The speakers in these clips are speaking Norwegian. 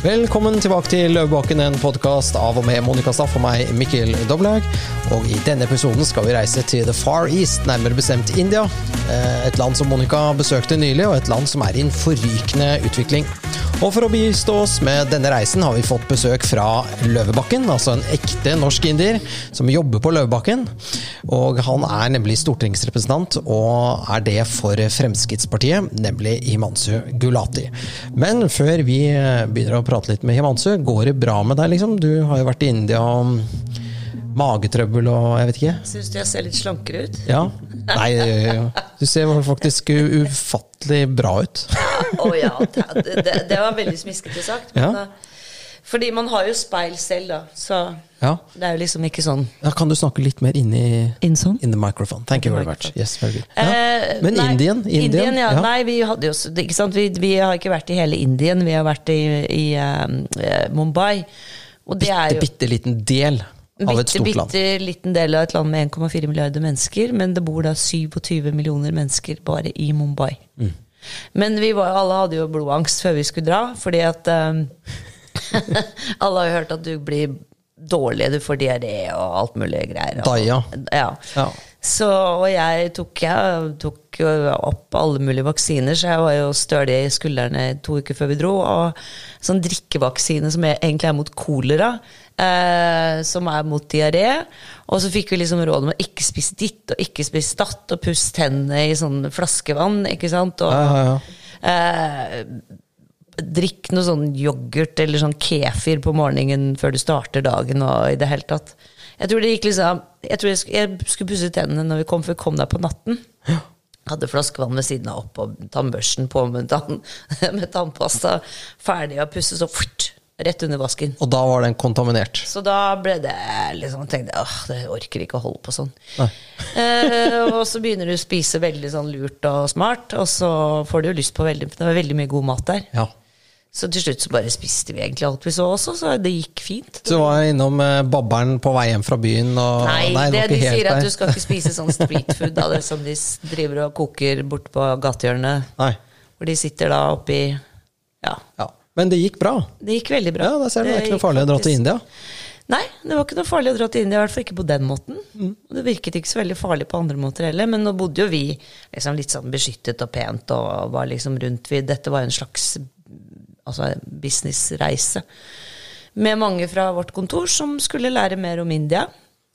Velkommen tilbake til Løvebakken, en podkast av og med Monica Staff og meg, Mikkel Doblaug. Og i denne episoden skal vi reise til The Far East, nærmere bestemt India. Eh, et land som Monica besøkte nylig, og et land som er i en forrykende utvikling. Og for å bistå oss med denne reisen har vi fått besøk fra Løvebakken, altså en ekte norsk indier som jobber på Løvebakken. Og han er nemlig stortingsrepresentant, og er det for Fremskrittspartiet, nemlig Himansu Gulati. Men før vi begynner å prate litt med Himansu, går det bra med deg, liksom? Du har jo vært i India og magetrøbbel og jeg vet ikke. Syns du jeg ser litt slankere ut? Ja. Nei, du ser faktisk ufattelig bra ut. Oh, ja. Det, det, det, var veldig smiskete sagt. Men, ja. Fordi man har jo speil selv, da. Så ja. det er jo liksom ikke sånn ja, Kan du snakke litt mer inn i in, sånn? in the microphone? Thank you very much. Yes, very good. Ja. Men nei, Indien? Indien, ja. Nei, vi hadde jo ikke sant? Vi, vi, har ikke vært i hele Indien. Vi har vært i, i uh, Mumbai. Og det bitte, er jo Bitte liten del av et stort land. Bitte liten del av et land med 1,4 milliarder mennesker, men det bor da 27 millioner mennesker bare i Mumbai. Mm. Men vi var, alle hadde jo blodangst før vi skulle dra, fordi at um, Alle har jo hørt at du blir dårlig, du får diaré og alt mulig greier. Og, ja. ja. ja. Så, og jeg tok, jeg tok opp alle mulige vaksiner, så jeg var jo stølig i skuldrene to uker før vi dro. Og sånn drikkevaksine som egentlig er mot kolera, eh, som er mot diaré. Og så fikk vi liksom råd om å ikke spise ditt og ikke spise datt, og pusse tennene i sånn flaskevann, ikke sant. Og, ja, ja, eh, drikk noe sånn yoghurt eller sånn kefir på morgenen før du starter dagen og i det hele tatt. Jeg tror det gikk liksom Jeg tror jeg, skulle, jeg skulle pusse tennene når vi kom, for vi kom der på natten. Ja. Hadde flaskevann ved siden av opp og tannbørsten på med, tann, med tannpasta. Ferdig å pusse, så fort, rett under vasken. Og da var den kontaminert? Så da ble det liksom tenkte jeg, åh, det orker ikke å holde på sånn. eh, og så begynner du å spise veldig sånn lurt og smart, og så får du jo lyst på veldig Det var veldig mye god mat der. Ja. Så til slutt så bare spiste vi egentlig alt vi så også, så det gikk fint. Så du var innom eh, babberen på vei hjem fra byen? Og, nei, nei, det, det de sier der. at du skal ikke spise sånn streetfood av det som de driver og koker bort på gatehjørnet. Hvor de sitter da oppi ja. ja. Men det gikk bra? Det gikk veldig bra. Ja, da ser du, Det er ikke noe farlig å dra til India? Nei, det var ikke noe farlig å dra til India, i hvert fall ikke på den måten. Mm. Det virket ikke så veldig farlig på andre måter heller, men nå bodde jo vi liksom litt sånn beskyttet og pent og var liksom rundt vi Dette var en slags altså businessreise med mange fra vårt kontor som skulle lære mer om India.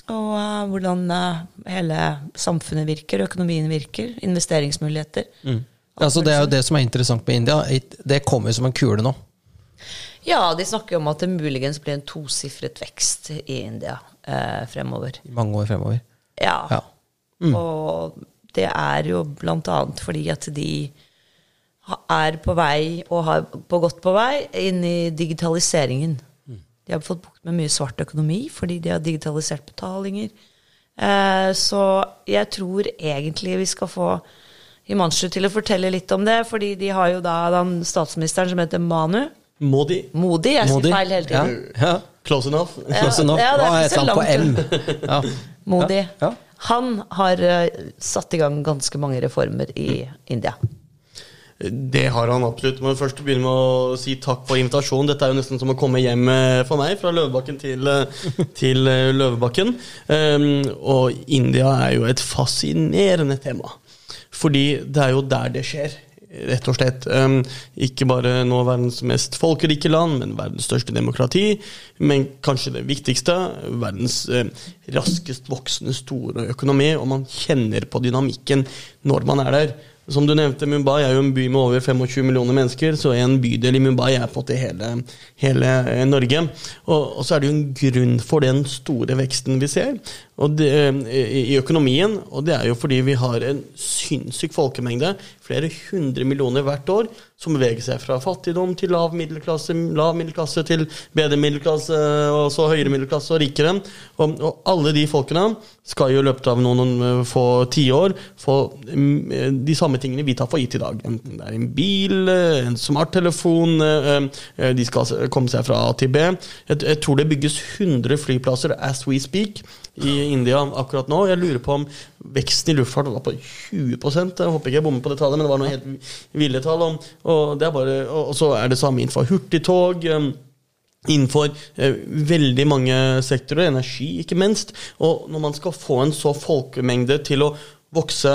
Og uh, hvordan uh, hele samfunnet virker, økonomien virker, investeringsmuligheter. Mm. Altså, det er jo det som er interessant med India. Det kommer jo som en kule nå. Ja, de snakker jo om at det muligens blir en tosifret vekst i India eh, fremover. Mange år fremover. Ja. ja. Mm. Og det er jo blant annet fordi at de er på vei, og har på godt på vei, inn i digitaliseringen. De har fått bukt med mye svart økonomi fordi de har digitalisert betalinger. Eh, så jeg tror egentlig vi skal få Himanshu til å fortelle litt om det, fordi de har jo da den statsministeren som heter Manu. Modi. Modi, Jeg sier feil hele tiden. Ja. Ja. Close enough. Close enough. Ja, det er ikke så langt på Ja. Modi. Han har uh, satt i gang ganske mange reformer i India. Det har han absolutt. Men først begynne med å si takk for invitasjonen. Dette er jo nesten som å komme hjem eh, for meg, fra Løvebakken til, eh, til Løvebakken. Um, og India er jo et fascinerende tema. Fordi det er jo der det skjer, rett og slett. Um, ikke bare nå verdens mest folkerike land, men verdens største demokrati. Men kanskje det viktigste, verdens uh, raskest voksende store økonomi. Og man kjenner på dynamikken når man er der. Som du nevnte, Mumbai er jo en by med over 25 millioner mennesker, så en bydel i Mumbai er på en måte hele, hele eh, Norge. Og, og, så er det jo en grunn for den store veksten vi ser det, i økonomien, og det er jo fordi vi har en sinnssyk folkemengde, flere hundre millioner hvert år, som beveger seg fra fattigdom til lav middelklasse, lav middelklasse til bedre middelklasse, og så høyere middelklasse og rikere. Og, og alle de folkene skal jo i løpet av noen, noen få tiår få mm, de samme tingene vi tar for gitt i dag. Enten det er en bil, en smarttelefon, eh, eh, de skal komme seg fra A til B. Jeg, jeg tror det bygges 100 flyplasser as we speak i, India akkurat nå. Jeg lurer på om veksten i luftfart var på 20 Jeg håper ikke jeg bommer på det tallet, men det var noe helt ville tall. Og, og, så er det samme innenfor hurtigtog. Innenfor eh, veldig mange sektorer, energi ikke minst. Og når man skal få en så folkemengde til å vokse,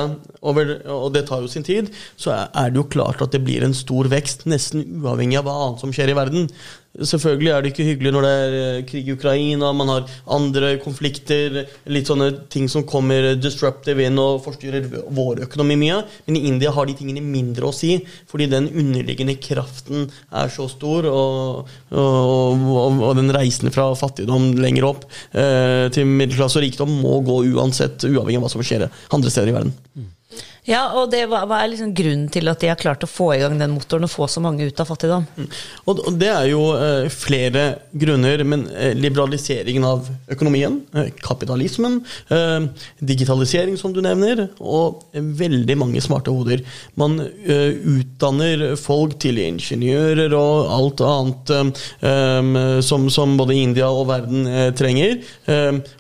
over, og det tar jo sin tid, så er det jo klart at det blir en stor vekst, nesten uavhengig av hva annet som skjer i verden. Selvfølgelig er det ikke hyggelig når det er eh, krig i Ukraina, man har andre konflikter, litt sånne ting som kommer disruptive inn og forstyrrer vår økonomi mye. Men i India har de tingene mindre å si, fordi den underliggende kraften er så stor, og, og, og, og den reisen fra fattigdom lenger opp eh, til middelklasse og rikdom må gå uansett, uavhengig av hva som skjer andre steder i verden. Ja, og det, hva, hva er liksom grunnen til at de har klart å få i gang den motoren og få så mange ut av fattigdom? Mm. Og, Det er jo eh, flere grunner, men eh, liberaliseringen av økonomien, eh, kapitalismen, digitalisering, som du nevner, og veldig mange smarte hoder. Man utdanner folk til ingeniører og alt annet som, som, både India og verden trenger.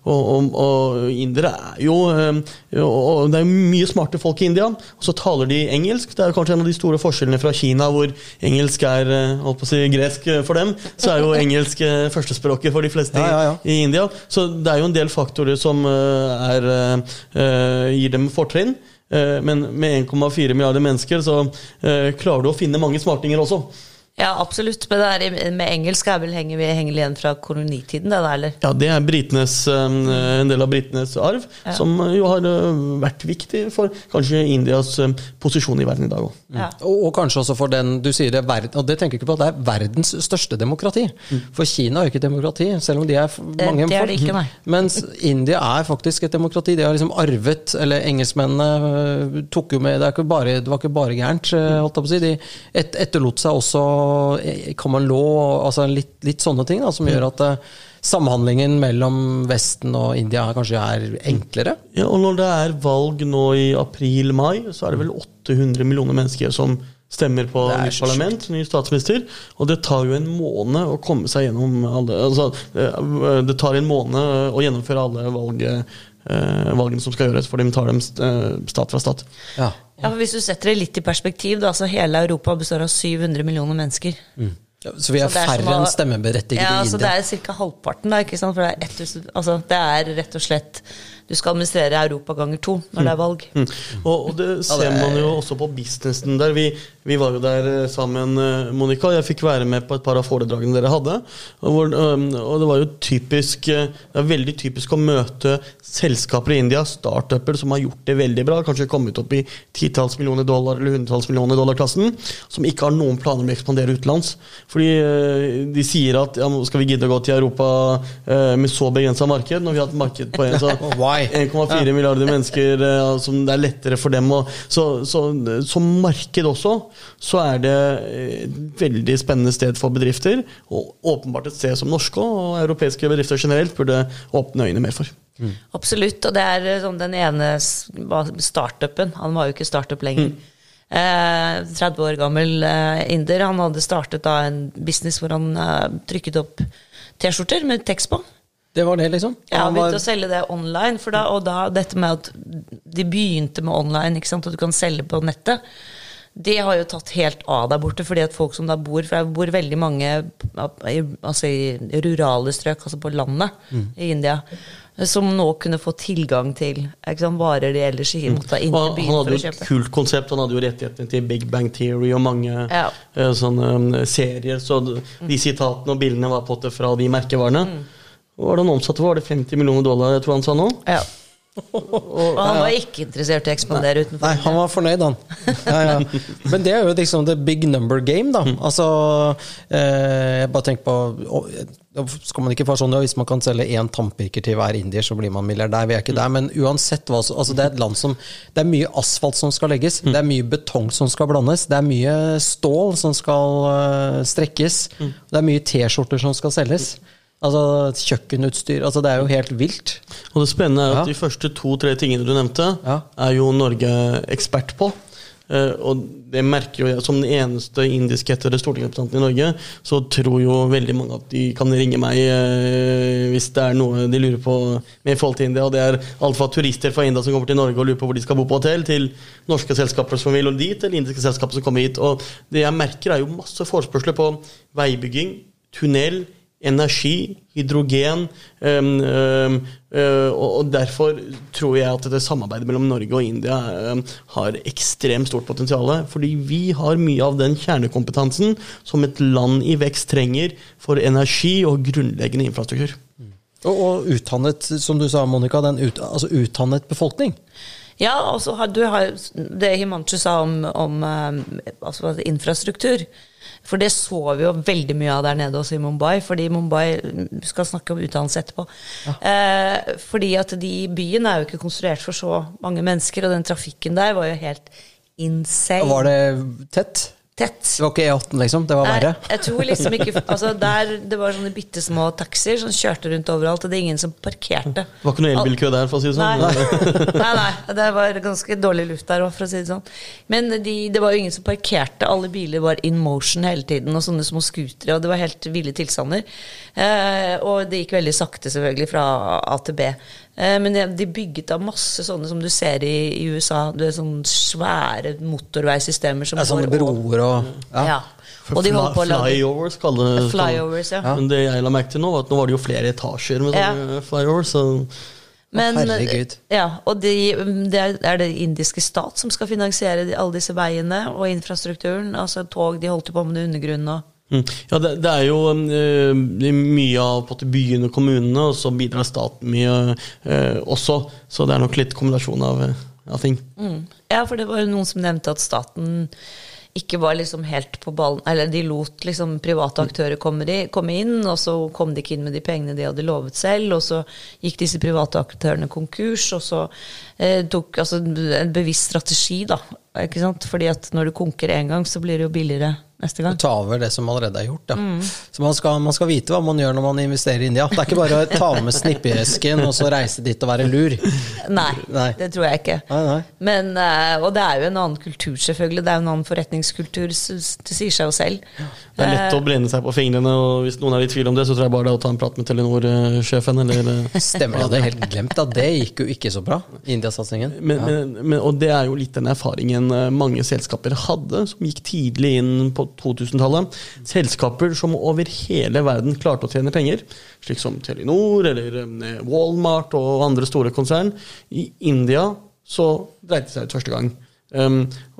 og, og, og indere er jo og Det er mye smarte folk i India, og så taler de engelsk. Det er kanskje en av de store forskjellene fra Kina, hvor engelsk er eh, holdt på å si, gresk for dem. Så er jo engelsk eh, førstespråket for de fleste ja, ja, i India. Så det er jo en del faktorer som eh, er, gir dem fortrinn. Men med 1,4 milliarder mennesker så klarer du å finne mange smartinger også. Ja, absolutt. Men er, med engelsk er vel henger vi henger igjen fra kolonitiden? Det der, eller? Ja, det er britenes, um, en del av britenes arv, ja. som jo har uh, vært viktig for kanskje Indias um, posisjon i verden i dag òg. Ja. Og, og, kanskje også for den du sier det, og det tenker jeg ikke på, det er verdens største demokrati. Mm. For Kina er jo ikke et demokrati, selv om de er mange det, det er det ikke, nei. Mens India er faktisk et demokrati. De har liksom arvet, eller engelskmennene uh, tok jo med Det, bare, det var ikke bare gærent, uh, holdt jeg på å si. De et, etterlot seg også common law, altså litt, litt sånne ting da, som gjør at uh, samhandlingen mellom Vesten og India kanskje er enklere? Ja, og når det er valg nå i april-mai, så er det vel 800 millioner mennesker som stemmer på nytt parlament, ny statsminister. Og det tar jo en måned å komme seg gjennom alle altså, eh, Det tar en måned å gjennomføre alle valg, eh, valgene som skal gjøres, for de tar dem stat fra stat. Ja. Ja, for Hvis du setter det litt i perspektiv, da, så hele Europa består av 700 millioner mennesker. Mm. Ja, så vi er, er færre enn stemmeberettigede ja, i India? Ja, så det er ca. halvparten. Da, ikke sant? For det er, et, altså, det er rett og slett du skal administrere Europa ganger to når det er valg. Mm. Mm. Og, og, det ser ja, det er... man jo også på businessen der. Vi, vi, var jo der eh, sammen, eh, Monica. Jeg fikk være med på et par av foredragene dere hadde. Og, det var jo typisk eh, Det er veldig typisk å møte selskaper i India, startuper som har gjort det veldig bra, kanskje kommet opp i titalls millioner dollar eller hundretalls millioner dollar-klassen, som ikke har noen planer om å ekspandere utenlands. Fordi de sier at ja, skal vi gidde å gå til Europa med så begrensa marked, når vi har et marked på 1,4 milliarder mennesker som det er lettere for dem å Så, så så marked også, så er det et veldig spennende sted for bedrifter. Og åpenbart et sted som norske og europeiske bedrifter generelt burde åpne øynene mer for. Mm. Absolutt. Og det er eh, sånn den ene startupen. Han var jo ikke startup lenger. Mm. Eh, 30 år gammel eh, inder. Han hadde startet da en business hvor han eh, trykket opp T-skjorter med tekst på. Det var det, liksom? Ja, han begynte å selge det online. For da, og da dette med at de begynte med online, ikke sant, at du kan selge på nettet, det har jo tatt helt av der borte. fordi at folk som da bor For det bor veldig mange altså i rurale strøk, altså på landet mm. i India, som nå kunne få tilgang til sant, varer de ellers ikke måtte inn til byen for å kjøpe. Han hadde jo et kult konsept. Han hadde jo rettighetene til Big Bang Theory og mange ja. uh, sånne um, serier. Så de mm. sitatene og bildene var på det fra de merkevarene. Mm. Hva var det han omsatte for? Var det 50 millioner dollar, jeg tror han sa nå? Ja. Og han var ikke interessert i å ekspandere utenfor. Nei, han var fornøyd, han. Ja, ja. Men det er jo liksom the big number game, da. Altså, eh, jeg bare tenker på å, skal man ikke få sånn ja, Hvis man kan selge én tannpirker til hver indier, så blir man milliardær. Vi er ikke der. Men uansett hva altså, Det er et land som Det er mye asfalt som skal legges. Det er mye betong som skal blandes. Det er mye stål som skal uh, strekkes. Det er mye T-skjorter som skal selges. Altså kjøkkenutstyr. altså Det er jo helt vilt. Og det spennende er at ja. de første to-tre tingene du nevnte, ja. er jo Norge ekspert på. Uh, og det merker jo jeg som den eneste indiskættede stortingsrepresentanten i Norge, så tror jo veldig mange at de kan ringe meg uh, hvis det er noe de lurer på med forhold til India. Og det er alt fra turister fra India som kommer til Norge og lurer på hvor de skal bo på hotell, til norske selskaper som vil dit, eller indiske selskaper som kommer hit. Og det jeg merker, er jo masse forespørsler på veibygging, tunnel, energi, hydrogen. Um, um, uh, og derfor tror jeg at dette samarbeidet mellom Norge og India um, har ekstremt stort potensial. Fordi vi har mye av den kjernekompetansen som et land i vekst trenger for energi og grunnleggende infrastruktur. Og, og utdannet, som du sa, Monica, den ut, altså utdannet befolkning. Ja, og så har du har det Himanchu sa om, om altså infrastruktur. For det så vi jo veldig mye av der nede også i Mumbai, fordi Mumbai skal snakke om utdannelse etterpå. Ja. Eh, fordi at de byen er jo ikke konstruert for så mange mennesker, og den trafikken der var jo helt insane. Var det tett? Tett. Det var ikke E18, liksom? Det var verre? Jeg tror liksom ikke altså der, Det var sånne bitte små taxier som kjørte rundt overalt, og det er ingen som parkerte. Det var ikke noe elbilkø der, for å si det sånn? Nei, nei, nei det var ganske dårlig luft der òg, for å si det sånn. Men de, det var jo ingen som parkerte. Alle biler var in motion hele tiden, og sånne små scootere, og det var helt ville tilstander. Eh, og det gikk veldig sakte, selvfølgelig, fra A til B. Eh, men de bygget av masse sånne som du ser i, i USA. Det er sånne svære motorveisystemer som ja, Sånne broer og Ja. ja. Og de holdt på å lage Flyovers, kaller det flyovers, ja. Men det jeg la merke til nå, var at nå var det jo flere etasjer med sånne flyovers. Så men, Herregud. Ja, og de, det er det indiske stat som skal finansiere alle disse veiene og infrastrukturen. Altså tog, de holdt på med det undergrunnen og. Ja, det, det, er jo uh, mye av byen og kommunene, og så bidrar staten mye uh, også. Så det er nok litt kombinasjon av, av ting. Mm. Ja, for det var jo noen som nevnte at staten ikke var liksom helt på ballen Eller de lot liksom private aktører komme, de, komme, inn, og så kom de ikke inn med de pengene de hadde lovet selv, og så gikk disse private aktørene konkurs, og så eh, tok altså en bevisst strategi, da. Ikke sant? Fordi at når du konker én gang, så blir det jo billigere neste gang. Du tar over det som allerede er gjort. Ja. Mm. Så man skal, man skal, vite hva man gjør når man investerer i India. Det er ikke bare å ta med snippeesken og så reise dit og være lur. Nei, nei. det tror jeg ikke. Nei, nei. Men, eh, og det er jo en annen kultur, selvfølgelig. Det er jo en annen forretningskultur. Det sier seg jo selv. Det er lett å brenne seg på fingrene, og hvis noen er i tvil om det, så tror jeg bare det er å ta en prat med Telenor-sjefen. Stemmer, jeg hadde helt glemt at det gikk jo ikke så bra, Indiasatsingen. Men, ja. men, men, og det er jo litt den erfaringen eh, mange selskaper hadde, som gikk tidlig inn på 2000-tallet. Selskaper som over hele verden klarte å tjene penger, slik som Telenor eller eh, Walmart og andre store konsern. I India så dreide det seg ut første gang.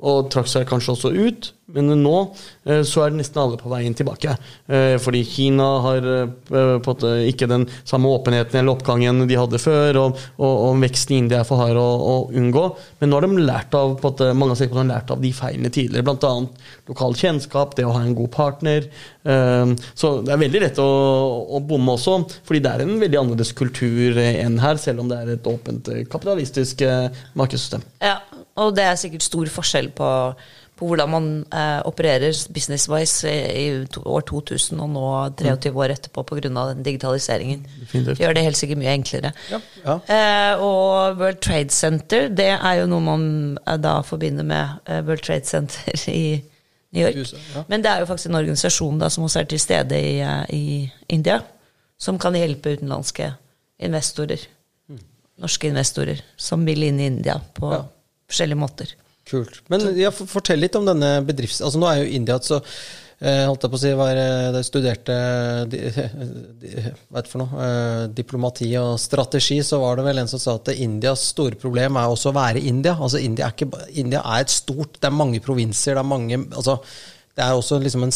Og trakk seg kanskje også ut. Men nå uh, så er nesten alle på veien tilbake. Uh, fordi Kina har uh, ikke den samme åpenheten eller oppgangen de hadde før, og, og, og veksten i India er for hard å, å, unngå. Men nå har de lært av måte, mange har lært av de feilene tidligere, bl.a. lokal kjennskap, det å ha en god partner. så det er veldig lett å, å, bomme også, fordi det er en veldig annerledes kultur enn her, selv om det er et åpent kapitalistisk markedssystem. Ja, og det er sikkert stor forskjell på, på hvordan man eh, opererer business-wise i, i år 2000 og nå 23 år etterpå pga. den digitaliseringen. Det gjør det helt sikkert mye enklere. Ja, ja. Eh, og World Trade Center, det er jo noe man eh, da forbinder med eh, World Trade Center i New York. USA, ja. Men det er jo faktisk en organisasjon da, som også er til stede i, eh, i India, som kan hjelpe utenlandske investorer. Mm. Norske investorer som vil inn i India på forskjellige måter. Kult. Men ja, fortell litt om denne bedrifts... Altså Nå er jo India så eh, holdt jeg på å si, var, jeg det studerte de, de, hva for noe, eh, diplomati og strategi, så var det vel en som sa at Indias store problem er også å være India. Altså India er, ikke, India er et stort Det er mange provinser, det er mange altså, Det er også liksom en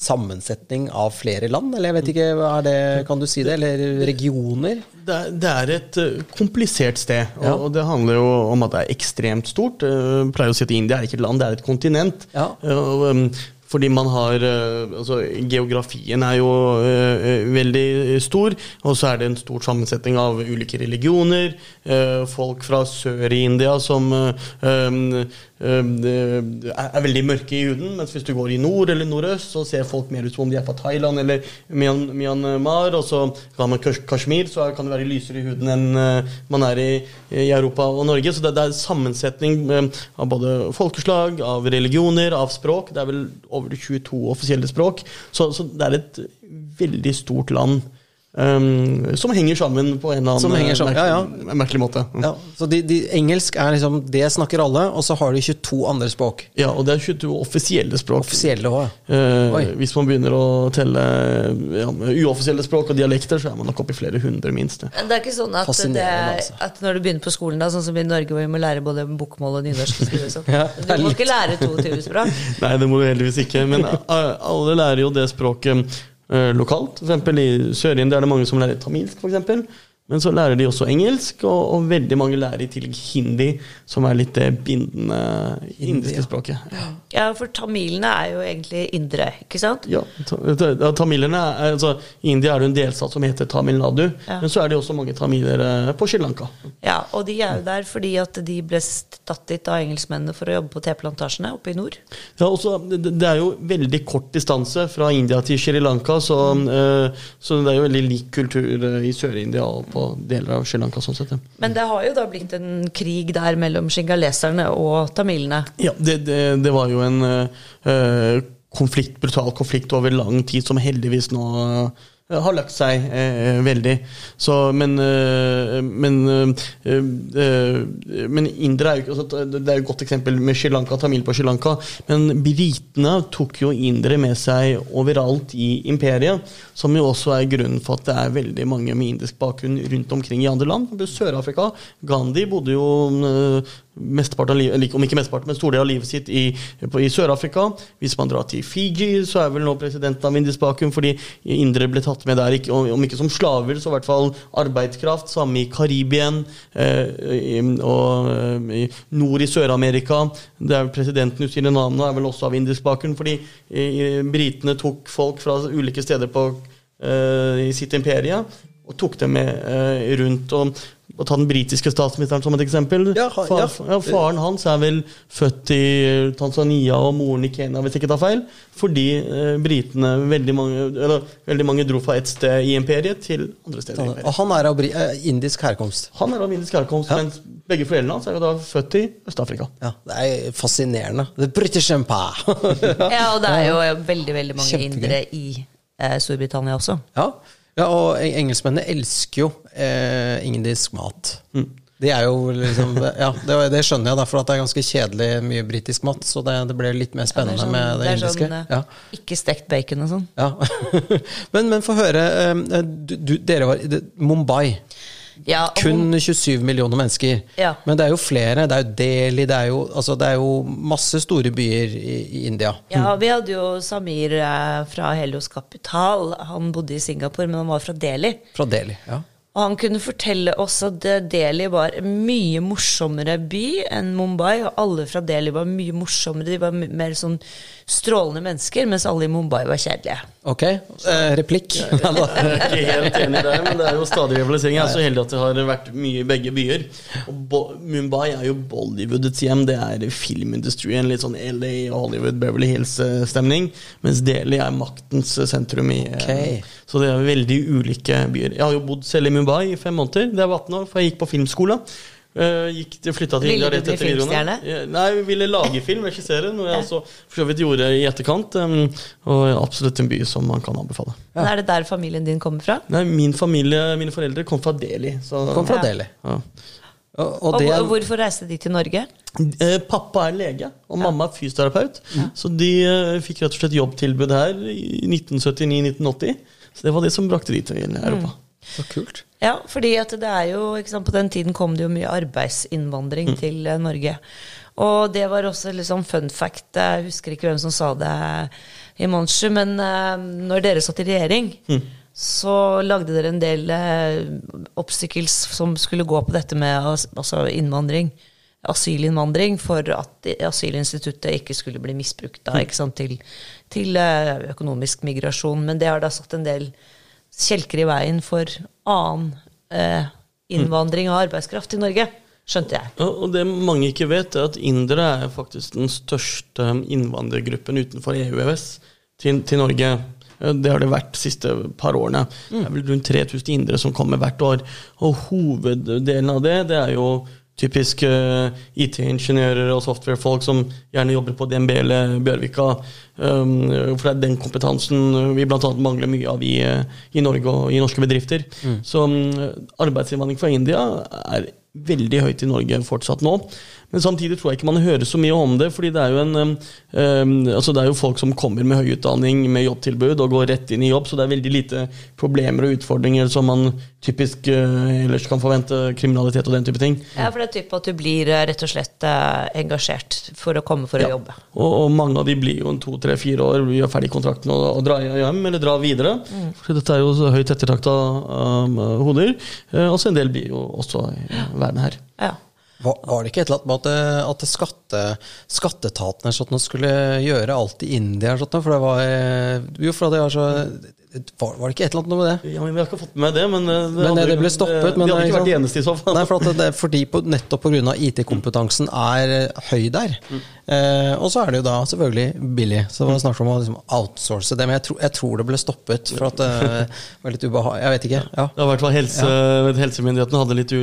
sammensetning av flere land, eller jeg vet ikke, det, kan du si det? Eller regioner? Det, det er et uh, komplisert sted, og, ja. og, det handler jo om at det er ekstremt stort. Jeg pleier å si at India er ikke et land, det er et kontinent. Ja. Uh, um, fordi man har eh, altså, Geografien er jo eh, eh, veldig stor, og så er det en stor sammensetning av ulike religioner. eh, folk fra sør i India som eh, eh, eh, er veldig mørke i huden, mens hvis du går i nord eller nordøst, så ser folk mer ut som om de er fra Thailand eller Myanmar. Og så kan man Kashmir, så kan det være lysere i huden enn eh, man er i, i Europa og Norge. Så det, det er sammensetning eh, av både folkeslag, av religioner, av språk. Det er vel over 22 offisielle språk. Så, så det er et veldig stort land. Eh, som henger sammen på en eller annen sammen, merkelig, ja, ja. merkelig måte. Ja, så de, de, engelsk er liksom Det snakker alle, og så har de 22 andre språk. Ja, og det er 22 offisielle språk. Offisielle også, Eh, Oi. hvis man begynner å telle ja, uoffisielle språk og dialekter, så er man nok oppe i flere hundre, minst. Men det er ikke sånn at, det, altså. at når du begynner på skolen, da, sånn som i Norge, hvor vi må lære både bokmål og nynorsk skrive, sånn. Ja, er Du må ikke lære 22 språk. Nei, det må du heldigvis ikke. Men eh, alle lærer jo det språket lokalt. For eksempel I Sør-India er det mange som lærer tamilsk, eksempel. Men så lærer de også engelsk, og, og veldig mange lærer i tillegg hindi, som er litt det bindende indiske ja. språket. Ja, for tamilene er jo egentlig indre, ikke sant? Ja, ta, ta, tamilerne er, altså, I India er det en delstat som heter Tamil Nadu, Ja. men så er det også mange tamiler eh, på Sri Lanka. Ja, og de er jo der fordi at de ble tatt dit av engelskmennene for å jobbe på teplantasjene oppe i nord. Ja, også, det, det er jo veldig kort distanse fra India til Sri Lanka, så, eh, så det er jo veldig lik kultur eh, i Sør-India og på deler av Sri Lanka. sånn sett. ja. Men det har jo da blitt en krig der mellom shingaleserne og tamilene. Ja, det, det, det var jo en eh, konflikt, brutal konflikt over lang tid, som heldigvis nå har lagt seg eh, veldig. Så, men eh, men, eh, eh, men indere er jo altså, Det er jo et godt eksempel med Sri Lanka, tamil på Sri Lanka. Men britene tok jo indere med seg overalt i imperiet. Som jo også er grunnen for at det er veldig mange med indisk bakgrunn rundt omkring i andre land. Sør-Afrika. Gandhi bodde jo eh, mesteparten av livet, om ikke mesteparten, men stor del av livet sitt i, i Sør-Afrika. Hvis man drar til Fiji, så er vel nå presidenten av indisk bakgrunn, fordi indere ble tatt med der, om ikke som slaver, så i hvert fall arbeidskraft. Samme i Karibien eh, og eh, nord i Sør-Amerika. Det er vel Presidenten i Suriname er vel også av indisk bakgrunn, fordi eh, britene tok folk fra ulike steder på, i sitt imperie og tok dem med rundt. og å ta den britiske statsministeren som et eksempel. Ja, ha- Far, ja. ja, faren hans er vel født i Tanzania og moren i Kenya, hvis jeg ikke tar feil. Fordi eh, britene veldig mange, eller, veldig mange dro fra et sted i imperiet til andre steder. i imperiet. Og han er av eh, indisk herkomst. Han er av indisk herkomst, Ja. mens begge foreldrene hans er jo da født i Øst-Afrika. Ja, Det er fascinerende. The British Empire. Ja, og det er jo veldig, veldig mange Kjempegøy. indere i eh, Storbritannia også. ja. Ja, og engelskmennene elsker jo eh, indisk mat. De er jo liksom Ja, det, det skjønner jeg, da, for at det er ganske kjedelig mye britisk mat. Så det, det ble litt mer Ja, spennende med det, er indiske. sånn, eh, ja. Ikke stekt bacon og sånn. Ja. men, men få høre. eh, Du, du, dere var i Mumbai. Ja, Kun 27 millioner mennesker. Ja. Men det er jo flere. Det er jo Delhi, det er jo, altså, det er jo masse store byer i, i India. Ja, vi hadde jo Samir eh, fra Helios Kapital. Han bodde i Singapore, men han var fra Delhi. Fra Delhi. ja. Og han kunne fortelle oss at eh, Delhi var en mye morsommere by enn Mumbai. Og alle fra Delhi var mye morsommere. De var mer sånn strålende mennesker, mens alle i Mumbai var kjedelige. Ok, eh, replikk. Jeg er ikke helt enig der, men det er jo stadig rivalisering. Jeg er så heldig at det har vært mye i begge byer. Og Bo Mumbai er jo Bollywoodets hjem. Det er filmindustrien. Litt sånn LA, Hollywood, Beverly Hills-stemning. Mens Delhi er maktens sentrum. i okay. Så det er veldig ulike byer. Jeg har jo bodd selv i Mumbai i fem måneder. Det var 18 år, for jeg gikk på filmskole. Uh, gikk, flytta til Ville India du rett bli etter videregående. filmstjerne? Nei, vi ville lage film, regissere, noe jeg også for så vidt gjorde i etterkant. Um, og absolutt en by som man kan anbefale. Men er det der familien din kommer fra? Nei, min familie, mine foreldre kom fra Delhi. Så, Kom fra Ja. Delhi. ja. Og, og Og, er, hvorfor reiste de til Norge? Eh, Pappa er lege, og mamma er fysioterapeut. Så de eh, fikk rett og slett jobbtilbud her i 1979-1980. Så det var det som brakte de til Europa. Så kult. Ja, fordi at det er jo, sant, på den tiden kom det jo mye arbeidsinnvandring til eh, Norge. Og det var også litt sånn fun fact, jeg husker ikke hvem som sa det i Monster, men uh, når dere satt i regjering, så lagde dere en del uh, obstacles som skulle gå på dette med altså innvandring. asylinnvandring for at asylinstituttet ikke skulle bli misbrukt da, ikke sant, til, til uh, økonomisk migrasjon. Men det har da satt en del kjelker i veien for annen eh, innvandring av arbeidskraft i Norge. Skjønte jeg. Og det mange ikke vet, er at indere er faktisk den største innvandrergruppen utenfor EU-EØS til, til Norge. Det har det vært de siste par årene. Det er vel rundt 3000 indere som kommer hvert år. Og hoveddelen av det, det er jo typisk uh, IT-ingeniører og software-folk som gjerne jobber på DNB eller Bjørvika. Um, for det er den kompetansen vi bl.a. mangler mye av i, i, Norge og i norske bedrifter. Mm. Så um, arbeidsinnvandring fra India er veldig høyt i Norge fortsatt nå. Men samtidig tror jeg ikke man hører så mye om det. fordi det er jo, en, um, altså det er jo folk som kommer med høy utdanning, med jobbtilbud og går rett inn i jobb, så det er veldig lite problemer og utfordringer som man typisk uh, ellers kan forvente. Kriminalitet og den type ting. Ja, for det er typen at du blir uh, rett og slett uh, engasjert for å komme for ja. å jobbe. Og, og, mange av de blir jo en to, tre, fire år, gjør ferdig kontrakten og, og drar hjem eller drar videre. Mm. For dette er jo høyt ettertrakta um, hoder. og så en del blir jo også værende her. Ja. Var, var, det ikke et eller annet med at, eh, at skatte, skatteetaten sånn, skulle gjøre alt i India? Sånn, for det var, eh, jo, for det var så var, var, det ikke et eller annet noe med det? Ja, men Vi har ikke fått med det. Men eh, det, men det ble stoppet. Det, de hadde ikke vært det eneste i så fall. Nei, for det, fordi på, nettopp pga. IT-kompetansen er høy der. Mm. Eh, og så er det jo da selvfølgelig billig. Så det var snakk om å liksom, outsource det. Men jeg, tro, jeg, tror det ble stoppet for at det var litt ubehagelig. Jeg vet ikke. Ja. Det har vært helse, ja. Helsemyndighetene hadde litt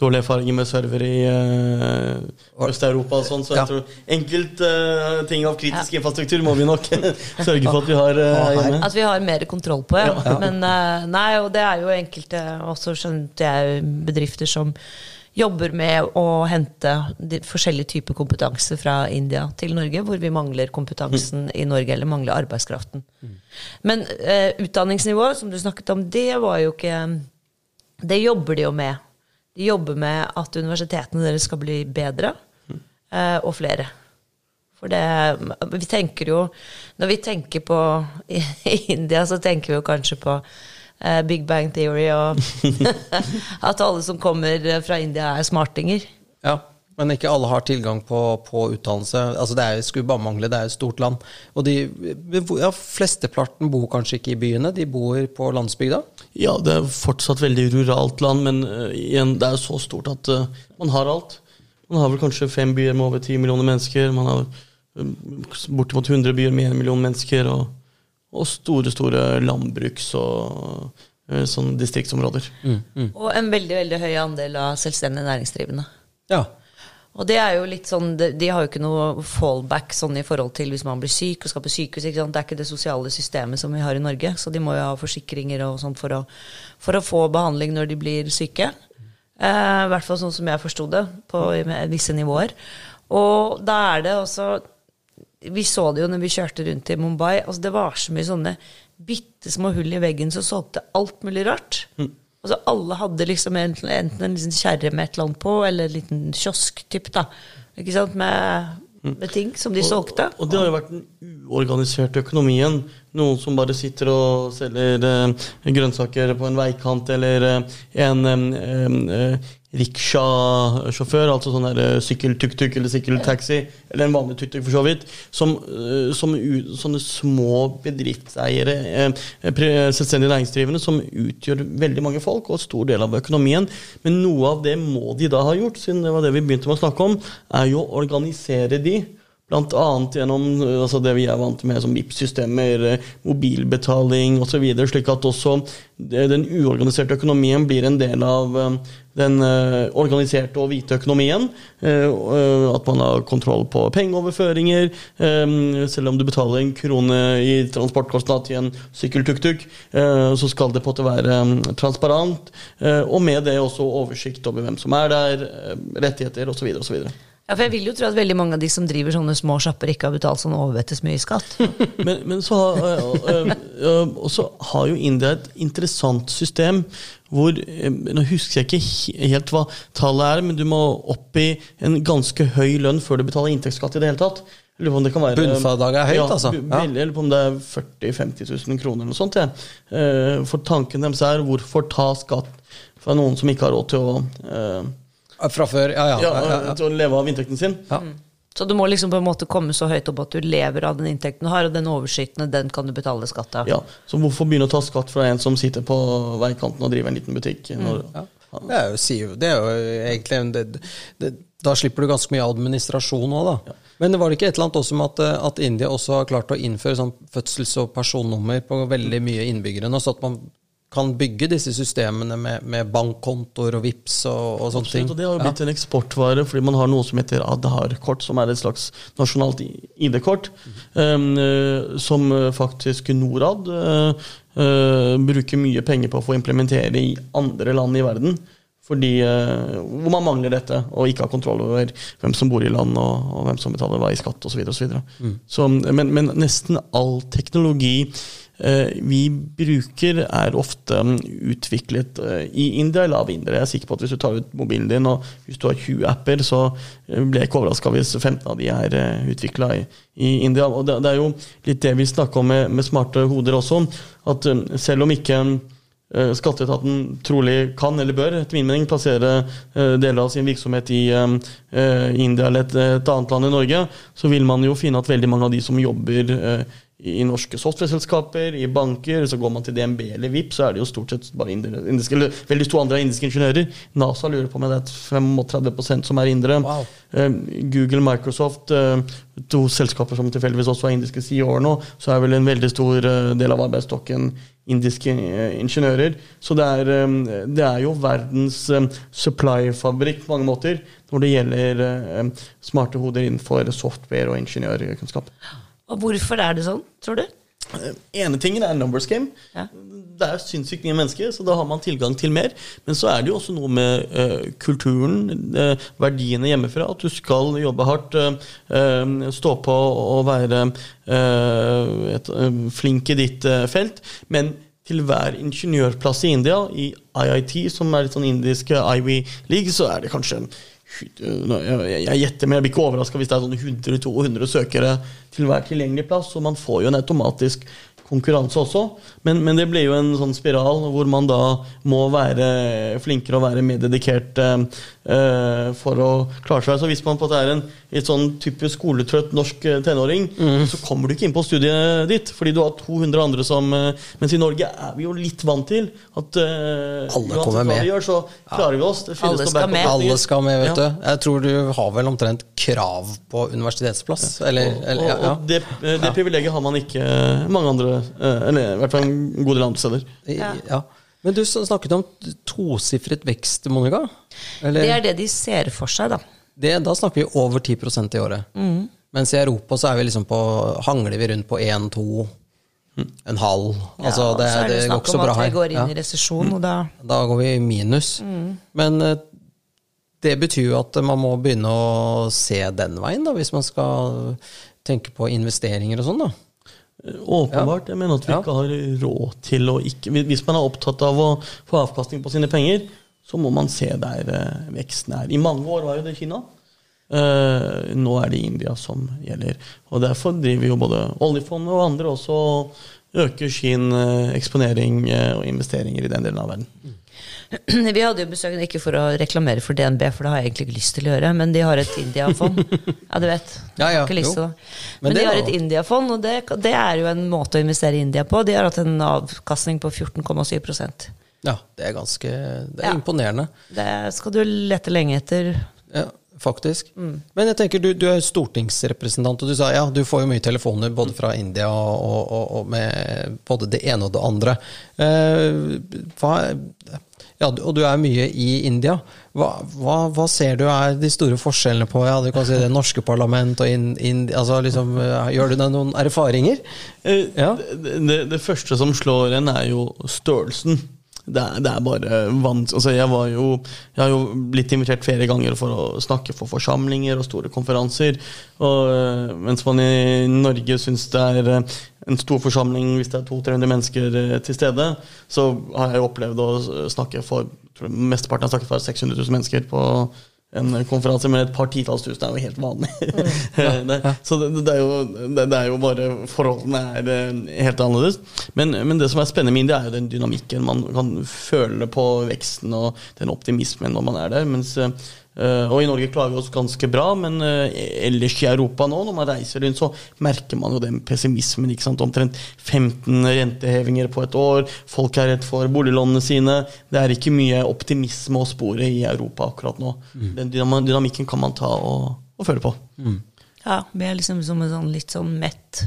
dårlige erfaringer med server i uh, Øst-Europa og sånn, så jeg ja. tror enkelte uh, ting av kritisk infrastruktur må vi nok sørge for at vi har uh, hjemme. At vi har mer kontroll på, ja. ja. Men uh, nei, og det er jo enkelte også skjønte jeg bedrifter som jobber med å hente forskjellige typer kompetanse fra India til Norge, hvor vi mangler kompetansen mm. i Norge, eller mangler arbeidskraften. Mm. Men eh, utdanningsnivået, som du snakket om, det var jo ikke Det jobber de jo med. De jobber med at universitetene deres skal bli bedre, uh, og flere. For det Vi tenker jo Når vi tenker på i, India, så tenker vi jo kanskje på uh, Big Bang Theory og at alle som kommer fra India, er smartinger. Ja, men ikke alle har tilgang på, på utdannelse. Altså det er, skulle bare mangle, det er et stort land. Og de ja, flesteparten bor kanskje ikke i byene, de bor på landsbygda? Ja, det er fortsatt veldig ruralt land, men uh, igjen, det er så stort at uh, man har alt. Man har vel kanskje fem byer med over ti millioner mennesker. Man har bortimot 100 byer med en million mennesker, og, og store, store landbruks- og uh, sånn distriktsområder. Mm, mm. Og en veldig veldig høy andel av selvstendig næringsdrivende. Ja. Og det er jo litt sånn, de, de har jo ikke noe fallback sånn i forhold til hvis man blir syk og skal på sykehus. Det er ikke det sosiale systemet som vi har i Norge, så de må jo ha forsikringer og sånt for å, for å få behandling når de blir syke. Eh, hvert fall sånn som jeg forsto det, på visse nivåer. Og da er det også vi så det jo når vi kjørte rundt i Mumbai. altså Det var så mye sånne bitte små hull i veggen som solgte alt mulig rart. Mm. Altså Alle hadde liksom enten, enten en liten kjerre med et eller annet på, eller en liten kiosk-typ. da, ikke sant, med, mm. med, ting som de solgte. Og, og det har jo vært den uorganiserte økonomien. Noen som bare sitter og selger eh, grønnsaker på en veikant, eller eh, en eh, eh riksjasjåfør, altså sånn der sykkel-tuk-tuk eller sykkeltaxi, eller en vanlig tuk-tuk for så vidt, som, eh, som sånne små bedriftseiere, eh, selvstendig næringsdrivende, som utgjør veldig mange folk og stor del av økonomien. Men noe av det må de da ha gjort, siden det var det vi begynte med å snakke om, er jo å organisere de Bl.a. gjennom altså det vi er vant med som VIP-systemer, mobilbetaling osv., slik at også den uorganiserte økonomien blir en del av eh, den eh, organiserte og hvite økonomien. Eh, at man har kontroll på pengeoverføringer. Selv om du betaler en krone i transportkostnad til en sykkeltuk-tuk, så skal det på en måte være transparent. Og med det også oversikt over hvem som er der, rettigheter osv. osv. Ja, for Jeg vil jo tro at veldig mange av de som driver sånne små sjapper, ikke har betalt sånn overvettes mye i skatt. men, men så, har, øh, øh, så har jo India et interessant system hvor Nå husker jeg ikke helt hva tallet er, men du må opp i en ganske høy lønn før du betaler inntektsskatt i det hele tatt. Eller om det kan være... Bunnfradraget er høyt, ja, altså? Ja. Eller på om det er 40 000-50 000 kroner eller noe sånt. Ja. For tanken deres er hvorfor ta skatt fra noen som ikke har råd til å Fra før, ja, ja. ja, ja, ja, til å leve av inntekten sin. ja. Så du må liksom på en måte komme så høyt opp at du lever av den inntekten du har, og den overskytende, den kan du betale skatt av. Ja, Så hvorfor begynne å ta skatt fra en som sitter på veikanten og driver en liten butikk? Når, Det er jo, det er jo egentlig en- det, det, Da slipper du ganske mye administrasjon òg, da. Men var det ikke et eller annet også med at, eh, at India også har klart å innføre sånn fødsels- og personnummer på veldig mye innbyggere nå, så at man kan bygge disse systemene med, med bankkontoer og VIPS og, og sånne ting. Og Det har jo blitt en eksportvare fordi man har noe som heter Adhar-kort, som er et slags nasjonalt ID-kort, um, eh, som faktisk Norad eh, eh, bruker mye penger på å få implementere i andre land i verden. Fordi, eh, hvor man mangler dette, og ikke har kontroll over hvem som bor i land, og, og hvem som betaler hva i skatt osv. Mm. Så, men, men nesten all teknologi vi bruker, er ofte mm, utviklet eh, i India eller av indere. Jeg er sikker på at Hvis du tar ut mobilen din, og hvis du har 20 apper, så eh, blir jeg ikke overraska hvis 15 av de er utvikla i, India. Og det, er jo litt det vi snakker om med, smarte hoder også. At eh, selv om ikke eh, Skatteetaten trolig kan eller bør etter min mening plassere eh, deler av sin virksomhet i eh, eh, India eller et, et annet land i Norge, så vil man jo finne at veldig mange av de som jobber eh, i norske software-selskaper, i banker, så går man til DNB eller VIP, så er det jo stort sett bare indere, indiske, eller veldig stor andre indiske ingeniører. NASA lurer på om det er 35 som er indere. Wow. Eh, Google, Microsoft, eh, to selskaper som tilfeldigvis også er indiske CEO-er nå, så er vel en veldig stor eh, del av arbeidsstokken indiske ingeniører. Så det er, det er jo verdens supply-fabrikk på mange måter når det gjelder smarte hoder innenfor software og ingeniørkunnskap. Og hvorfor er det sånn, tror du? Eh, ene tingen er numbers game. Ja. Det er sinnssykt mye mennesker, så da har man tilgang til mer. Men så er det jo også noe med uh, kulturen, uh, verdiene hjemmefra. At du skal jobbe hardt, uh, stå på og være et, flink i ditt felt. Men til hver ingeniørplass i India, i IIT, som er litt sånn indisk Ivy League, så er det kanskje jeg jeg gjetter, men jeg blir ikke overraska hvis det er sånn 100-200 søkere til hver tilgjengelig plass. Så man får jo en automatisk konkurranse også. Men, men det blir jo en sånn spiral hvor man da må være flinkere og være mer dedikert eh, eh, for å klare seg. Så hvis man på en måte er en litt sånn typisk skoletrøtt norsk tenåring, tenåring, så kommer du ikke inn på studiet ditt fordi du har 200 andre som eh, Mens i Norge er vi jo litt vant til at eh, Alle kommer med. gjør, så klarer vi oss. Det Alle skal med. Alle skal med, vet Ja. du. Jeg tror du har vel omtrent krav på universitetsplass. Eller, eller Og, ja, ja. og det, det privilegiet har man ikke mange andre eh, Eller i hvert fall en god del andre steder. Ja. Men du snakket om tosifret vekst, Monica. Eller, Det er det de ser for seg, da. det, da snakker vi over 10% i året. Mens i Europa så vi liksom på, hangler vi rundt på 1, 2, en halv. Altså, Ja, det, så er det det går snakk ikke så om at vi går inn Ja. i resesjon, og da Da går vi i minus. Men eh, det betyr jo at man må begynne å se den veien, da, hvis man skal tenke på investeringer og sånn, da. Åpenbart. Jeg mener at vi ikke har råd til å ikke Hvis man er opptatt av å få avkastning på sine penger, så må man se der eh, veksten er. I mange år var jo det Kina. Uh, nå er det India som gjelder. Og Derfor driver jo både oljefondet og andre også og øker sin uh, eksponering uh, og investeringer i den delen av verden. Vi hadde jo besøk, ikke for å reklamere for DNB, for det har jeg egentlig ikke lyst til å gjøre, men de har et India-fond. Ja, du vet. Ja, ja. Men Men, det de har et India-fond, og det, det er jo en måte å investere i India på. De har hatt en avkastning på 14,7% Ja, det er ganske Det er Ja. imponerende. Det skal du lete lenge etter. Ja, faktisk. Men jeg tenker, du, du er stortingsrepresentant, og du sa ja, du får jo mye telefoner både fra India og, og, og med både det ene og det andre. Eh, hva, ja, og du er mye i India. Hva, hva, hva ser du er de store forskjellene på ja, du kan si det norske parlament og India altså liksom, eh, Gjør du deg noen erfaringer? Eh, Ja. det, det, det første som slår en, er jo størrelsen. Det er, det er bare vanskelig Altså jeg, var jo, jeg har jo blitt invitert flere ganger for å snakke for forsamlinger og store konferanser. Og, eh, mens man i Norge syns det er eh, en stor forsamling hvis det er 200-300 mennesker eh, til stede, så har jeg jo opplevd å snakke for jeg Mesteparten har snakket for 600 000 mennesker på en konferanse, men et par titalls tusen er jo helt vanlig. det, så det, det, er jo, det, det er jo bare Forholdene er eh, helt annerledes. Men, men det som er spennende med India, er jo den dynamikken. Man kan føle på veksten og den optimismen når man er der. Mens eh, Eh, og i Norge klarer vi oss ganske bra, men uh, ellers i Europa nå, når man reiser rundt, så merker man jo den pessimismen. ikke sant? Omtrent 15 rentehevinger på et år, folk er redd for boliglånene sine. Det er ikke mye optimisme å spore i Europa akkurat nå. Den dynam- dynamikken kan man ta og, og føle på. Ja, vi er liksom som en sånn litt sånn mett,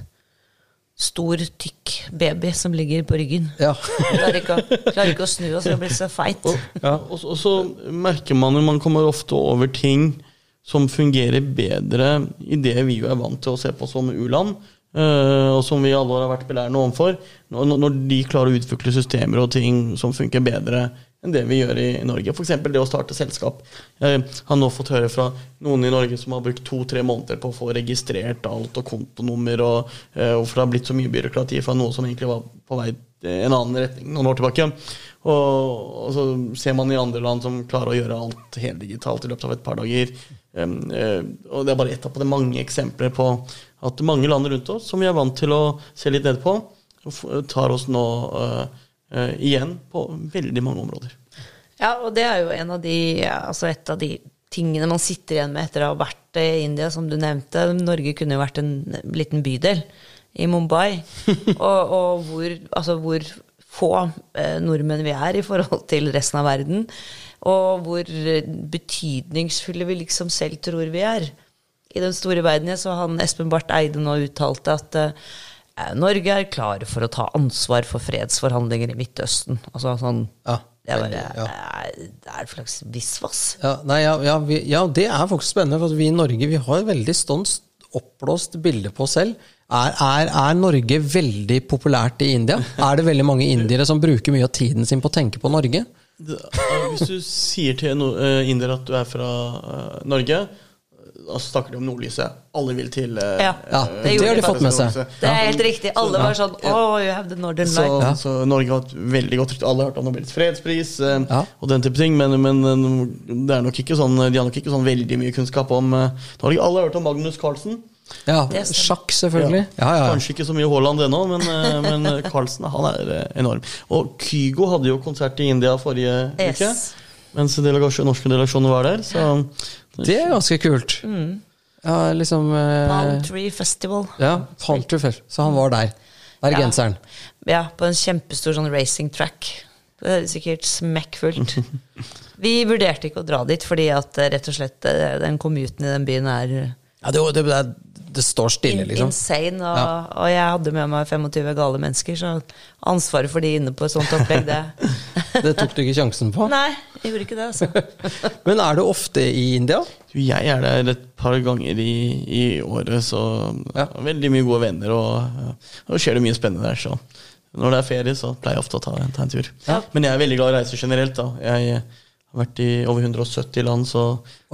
stor, tykk baby som ligger på ryggen. Ja. Klarer ikke, å- klarer ikke å snu oss, vi har blitt så feit. Ja. Og, og så merker man jo man kommer ofte over ting som fungerer bedre i det vi jo er vant til å se på som u-land, øh, og som vi alle har vært belærende overfor. Når, når de klarer å utvikle systemer og ting som funker bedre enn det vi gjør i Norge. F.eks. det å starte selskap. Jeg har nå fått høre fra noen i Norge som har brukt to-tre måneder på å få registrert alt og kontonummer, og, hvorfor det har blitt så mye byråkrati fra noe som egentlig var på vei en annen retning noen år tilbake. Og, og så ser man i andre land som klarer å gjøre alt heldigitalt i løpet av et par dager. Eh, og det er bare ett av mange eksempler på at mange land rundt oss, som vi er vant til å se litt ned på, tar oss nå eh, eh, igjen på veldig mange områder. Ja, og det er jo en av de, altså et av de tingene man sitter igjen med etter å ha vært i India, som du nevnte. Norge kunne jo vært en liten bydel i Mumbai. og, og hvor, altså hvor få eh, nordmenn vi er i forhold til resten av verden. Og hvor eh, betydningsfulle vi liksom selv tror vi er. I den store verden. Jeg så han Espen Barth Eide nå uttalte at eh, Norge er klar for å ta ansvar for fredsforhandlinger i Midtøsten. Altså sånn Ja, det er bare ja. det er- et slags visvas. Ja, nei, ja, ja, vi, ja, det er faktisk spennende, for at vi i Norge vi har et veldig sånn oppblåst bilde på oss selv. Er, er, er Norge veldig populært i India? Er det veldig mange indiere som bruker mye av tiden sin på å tenke på Norge? Eh, hvis du sier til no, uh, indere at du er fra eh, Norge, da snakker de om nordlyset. Alle vil til uh, Ja, Ja, eh, det har de fått med seg. Det er helt riktig. Alle var sånn Oh, you have the northern Så, light. så Norge har et veldig godt rykte. Alle har hørt om Nobels fredspris uh, Ja. og den type ting, men, men det nok ikke sånn, de har nok ikke sånn veldig mye kunnskap om uh, Norge. Alle har hørt om Magnus Carlsen. Ja, Sjakk, selvfølgelig. Ja, ja, ja. Kanskje ikke så mye Haaland ennå, men, men Carlsen han er enorm. Og Kygo hadde jo konsert i India forrige uke, Yes. mens delegasjon, norske delegasjoner var der. Så Det er ganske kult. Ja, liksom eh, Palm Tree Festival. Ja, Palm Tree Festival. Så han var der. Bergenseren. Ja, på en kjempestor sånn racing track. Det er sikkert smekkfullt. Vi vurderte ikke å dra dit, fordi at eh, rett og slett eh, den commuten i den byen er Ja, det, det, det, det står stille, liksom. insane. Og, Ja. og jeg hadde med meg 25 gale mennesker, så ansvaret for de inne på et sånt opplegg, det Det tok du ikke sjansen på. Nei, jeg gjorde ikke det, altså. Men er du ofte i India? Jeg er der et par ganger i, i året, så Ja. veldig mye gode venner, og, og skjer det mye spennende der. Så når det er ferie, så pleier jeg ofte å ta, ta en tur. Ja. Men jeg er veldig glad i å reise generelt. da. Jeg har vært i over 170 land, så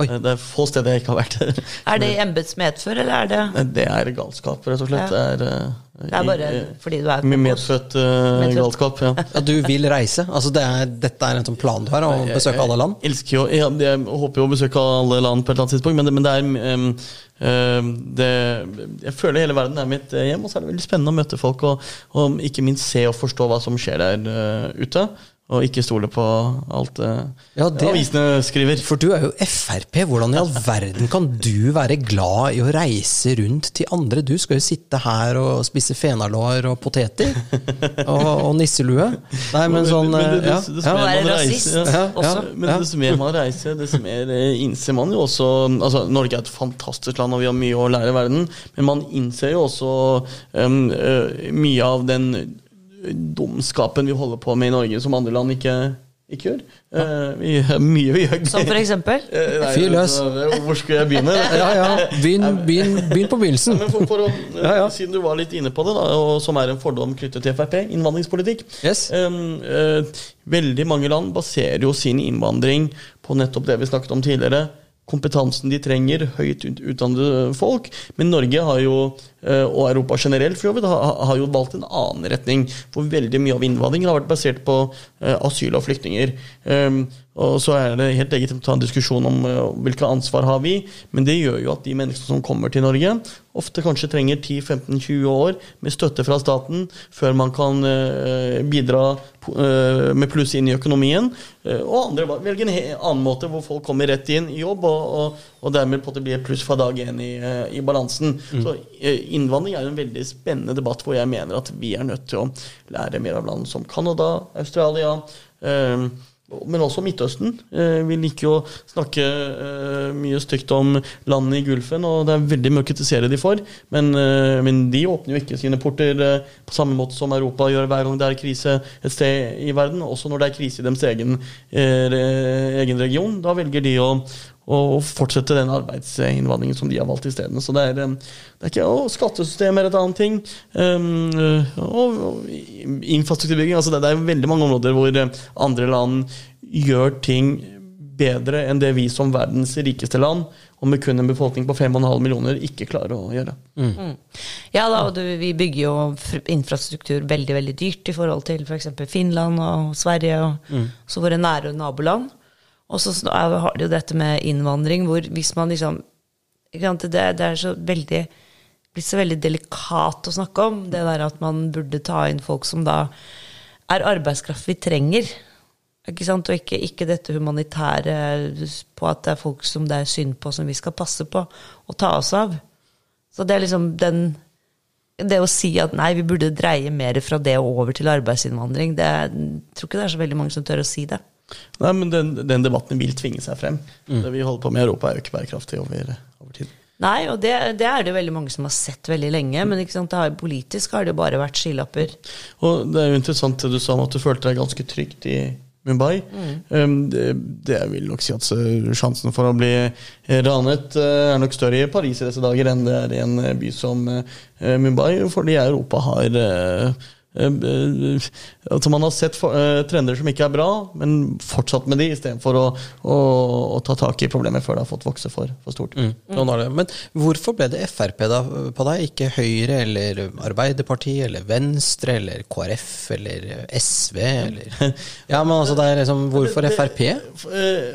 Oi. det er få steder jeg ikke har vært. Er det i embets medfør, eller er det Det er galskap, rett og slett. Ja. Det er, uh, Det er bare i- fordi du er medfødt uh, galskap. ja. Ja, du vil reise? Altså det er, dette er en sånn plan du har, å besøke alle land? Jeg elsker jo, jeg, jeg håper jo å besøke alle land på et eller annet tidspunkt, men men det er um, em, det, Jeg føler hele verden er mitt eh, hjem, og så er det veldig spennende å møte folk og, og ikke minst se og forstå hva som skjer der uh, ute. Og ikke stole på alt Ja, det- avisene skriver. For du er jo Frp. Hvordan i all verden kan du være glad i å reise rundt til andre? Du skal jo sitte her og spise fenalår og poteter. Og, og nisselue. Nei, men sånn Men ja, ja. Være rasist ja, også. Men desto mer man reiser, desto mer innser man jo også altså Norge er et fantastisk land, og vi har mye å lære i verden, men man innser jo også um, uh, mye av den dumskapen vi holder på med i Norge, som andre land ikke, ikke gjør. Uh, vi har mye vi gjør Som for eksempel? Eh, Fyr løs. Hvor skulle jeg begynne? ja, ja. Begynn, begynn, begynn på begynnelsen. Men for, for å, Ja, ja. Siden du var litt inne på det, da, og som er en fordom knyttet til Frp, innvandringspolitikk. Yes. Um, uh, veldig mange land baserer jo sin innvandring på nettopp det vi snakket om tidligere. Kompetansen de trenger, høyt utdannede folk. Men Norge har jo, eh, og Europa generelt, for så har, jo valgt en annen retning. For veldig mye av innvandringen har vært basert på eh, asyl og flyktninger. Og så er det helt legitimt å ta en diskusjon om uh, hvilke ansvar har vi, men det gjør jo at de menneskene som kommer til Norge, ofte kanskje trenger 10-15-20 år med støtte fra staten før man kan uh, bidra uh, med pluss inn i økonomien. og andre velger en annen måte, hvor folk kommer rett inn i jobb, og, og, og dermed på at det blir pluss fra dag én i, i, balansen. Mm. Så innvandring er en veldig spennende debatt hvor jeg mener at vi er nødt til å lære mer av land som Canada, Australia. Uh, men også Midtøsten. Eh, vi liker å snakke eh, mye stygt om landene i Gulfen, og det er veldig mye å kritisere de for. Men, eh, men, de åpner jo ikke sine porter på samme måte som Europa gjør hver gang det er krise et sted i verden. Også når det er krise i deres egen, egen region. Da velger de å, og fortsette den arbeidsinnvandringen som de har valgt isteden. Så det er, det er ikke og Skattesystemet er et annet ting. Um, og, og infrastrukturbygging. Altså det, det, er veldig mange områder hvor andre land gjør ting bedre enn det vi som verdens rikeste land, og med kun en befolkning på 5,5 millioner, ikke klarer å gjøre. Mm. Mm. Ja da, og du, vi bygger jo infrastruktur veldig veldig dyrt i forhold til f.eks. For Finland og Sverige og mm. så våre nære naboland. Og så har de jo dette med innvandring, hvor hvis man liksom det, det, er så veldig blitt så veldig delikat å snakke om. Det der at man burde ta inn folk som da er arbeidskraft vi trenger. Ikke sant? Og ikke, ikke, dette humanitære på at det er folk som det er synd på, som vi skal passe på og ta oss av. Så det er liksom den Det å si at nei, vi burde dreie mer fra det og over til arbeidsinnvandring, det, jeg tror ikke det er så veldig mange som tør å si det. Nei, men den, den, debatten vil tvinge seg frem. Mm. Det vi holder på med i Europa, er jo ikke bærekraftig over, over tid. Nei, og det, det, er det veldig mange som har sett veldig lenge. Men har, politisk har det jo bare vært skilapper. Og Det er jo interessant det du sa om at du følte deg ganske trygt i Mumbai. Mm. Um, det, det, vil nok si at sjansen for å bli ranet uh, er nok større i Paris i disse dager enn det er i en by som uh, Mumbai, fordi Europa har uh, Eh, altså Man har sett for, uh, trender som ikke er bra, men fortsatt med de istedenfor å, å, å ta tak i problemet før det har fått vokse for, for stort. Mm. Mm. Men hvorfor ble det Frp da på deg, ikke Høyre eller Arbeiderpartiet eller Venstre eller KrF eller SV eller Ja, men altså det er liksom Hvorfor Frp?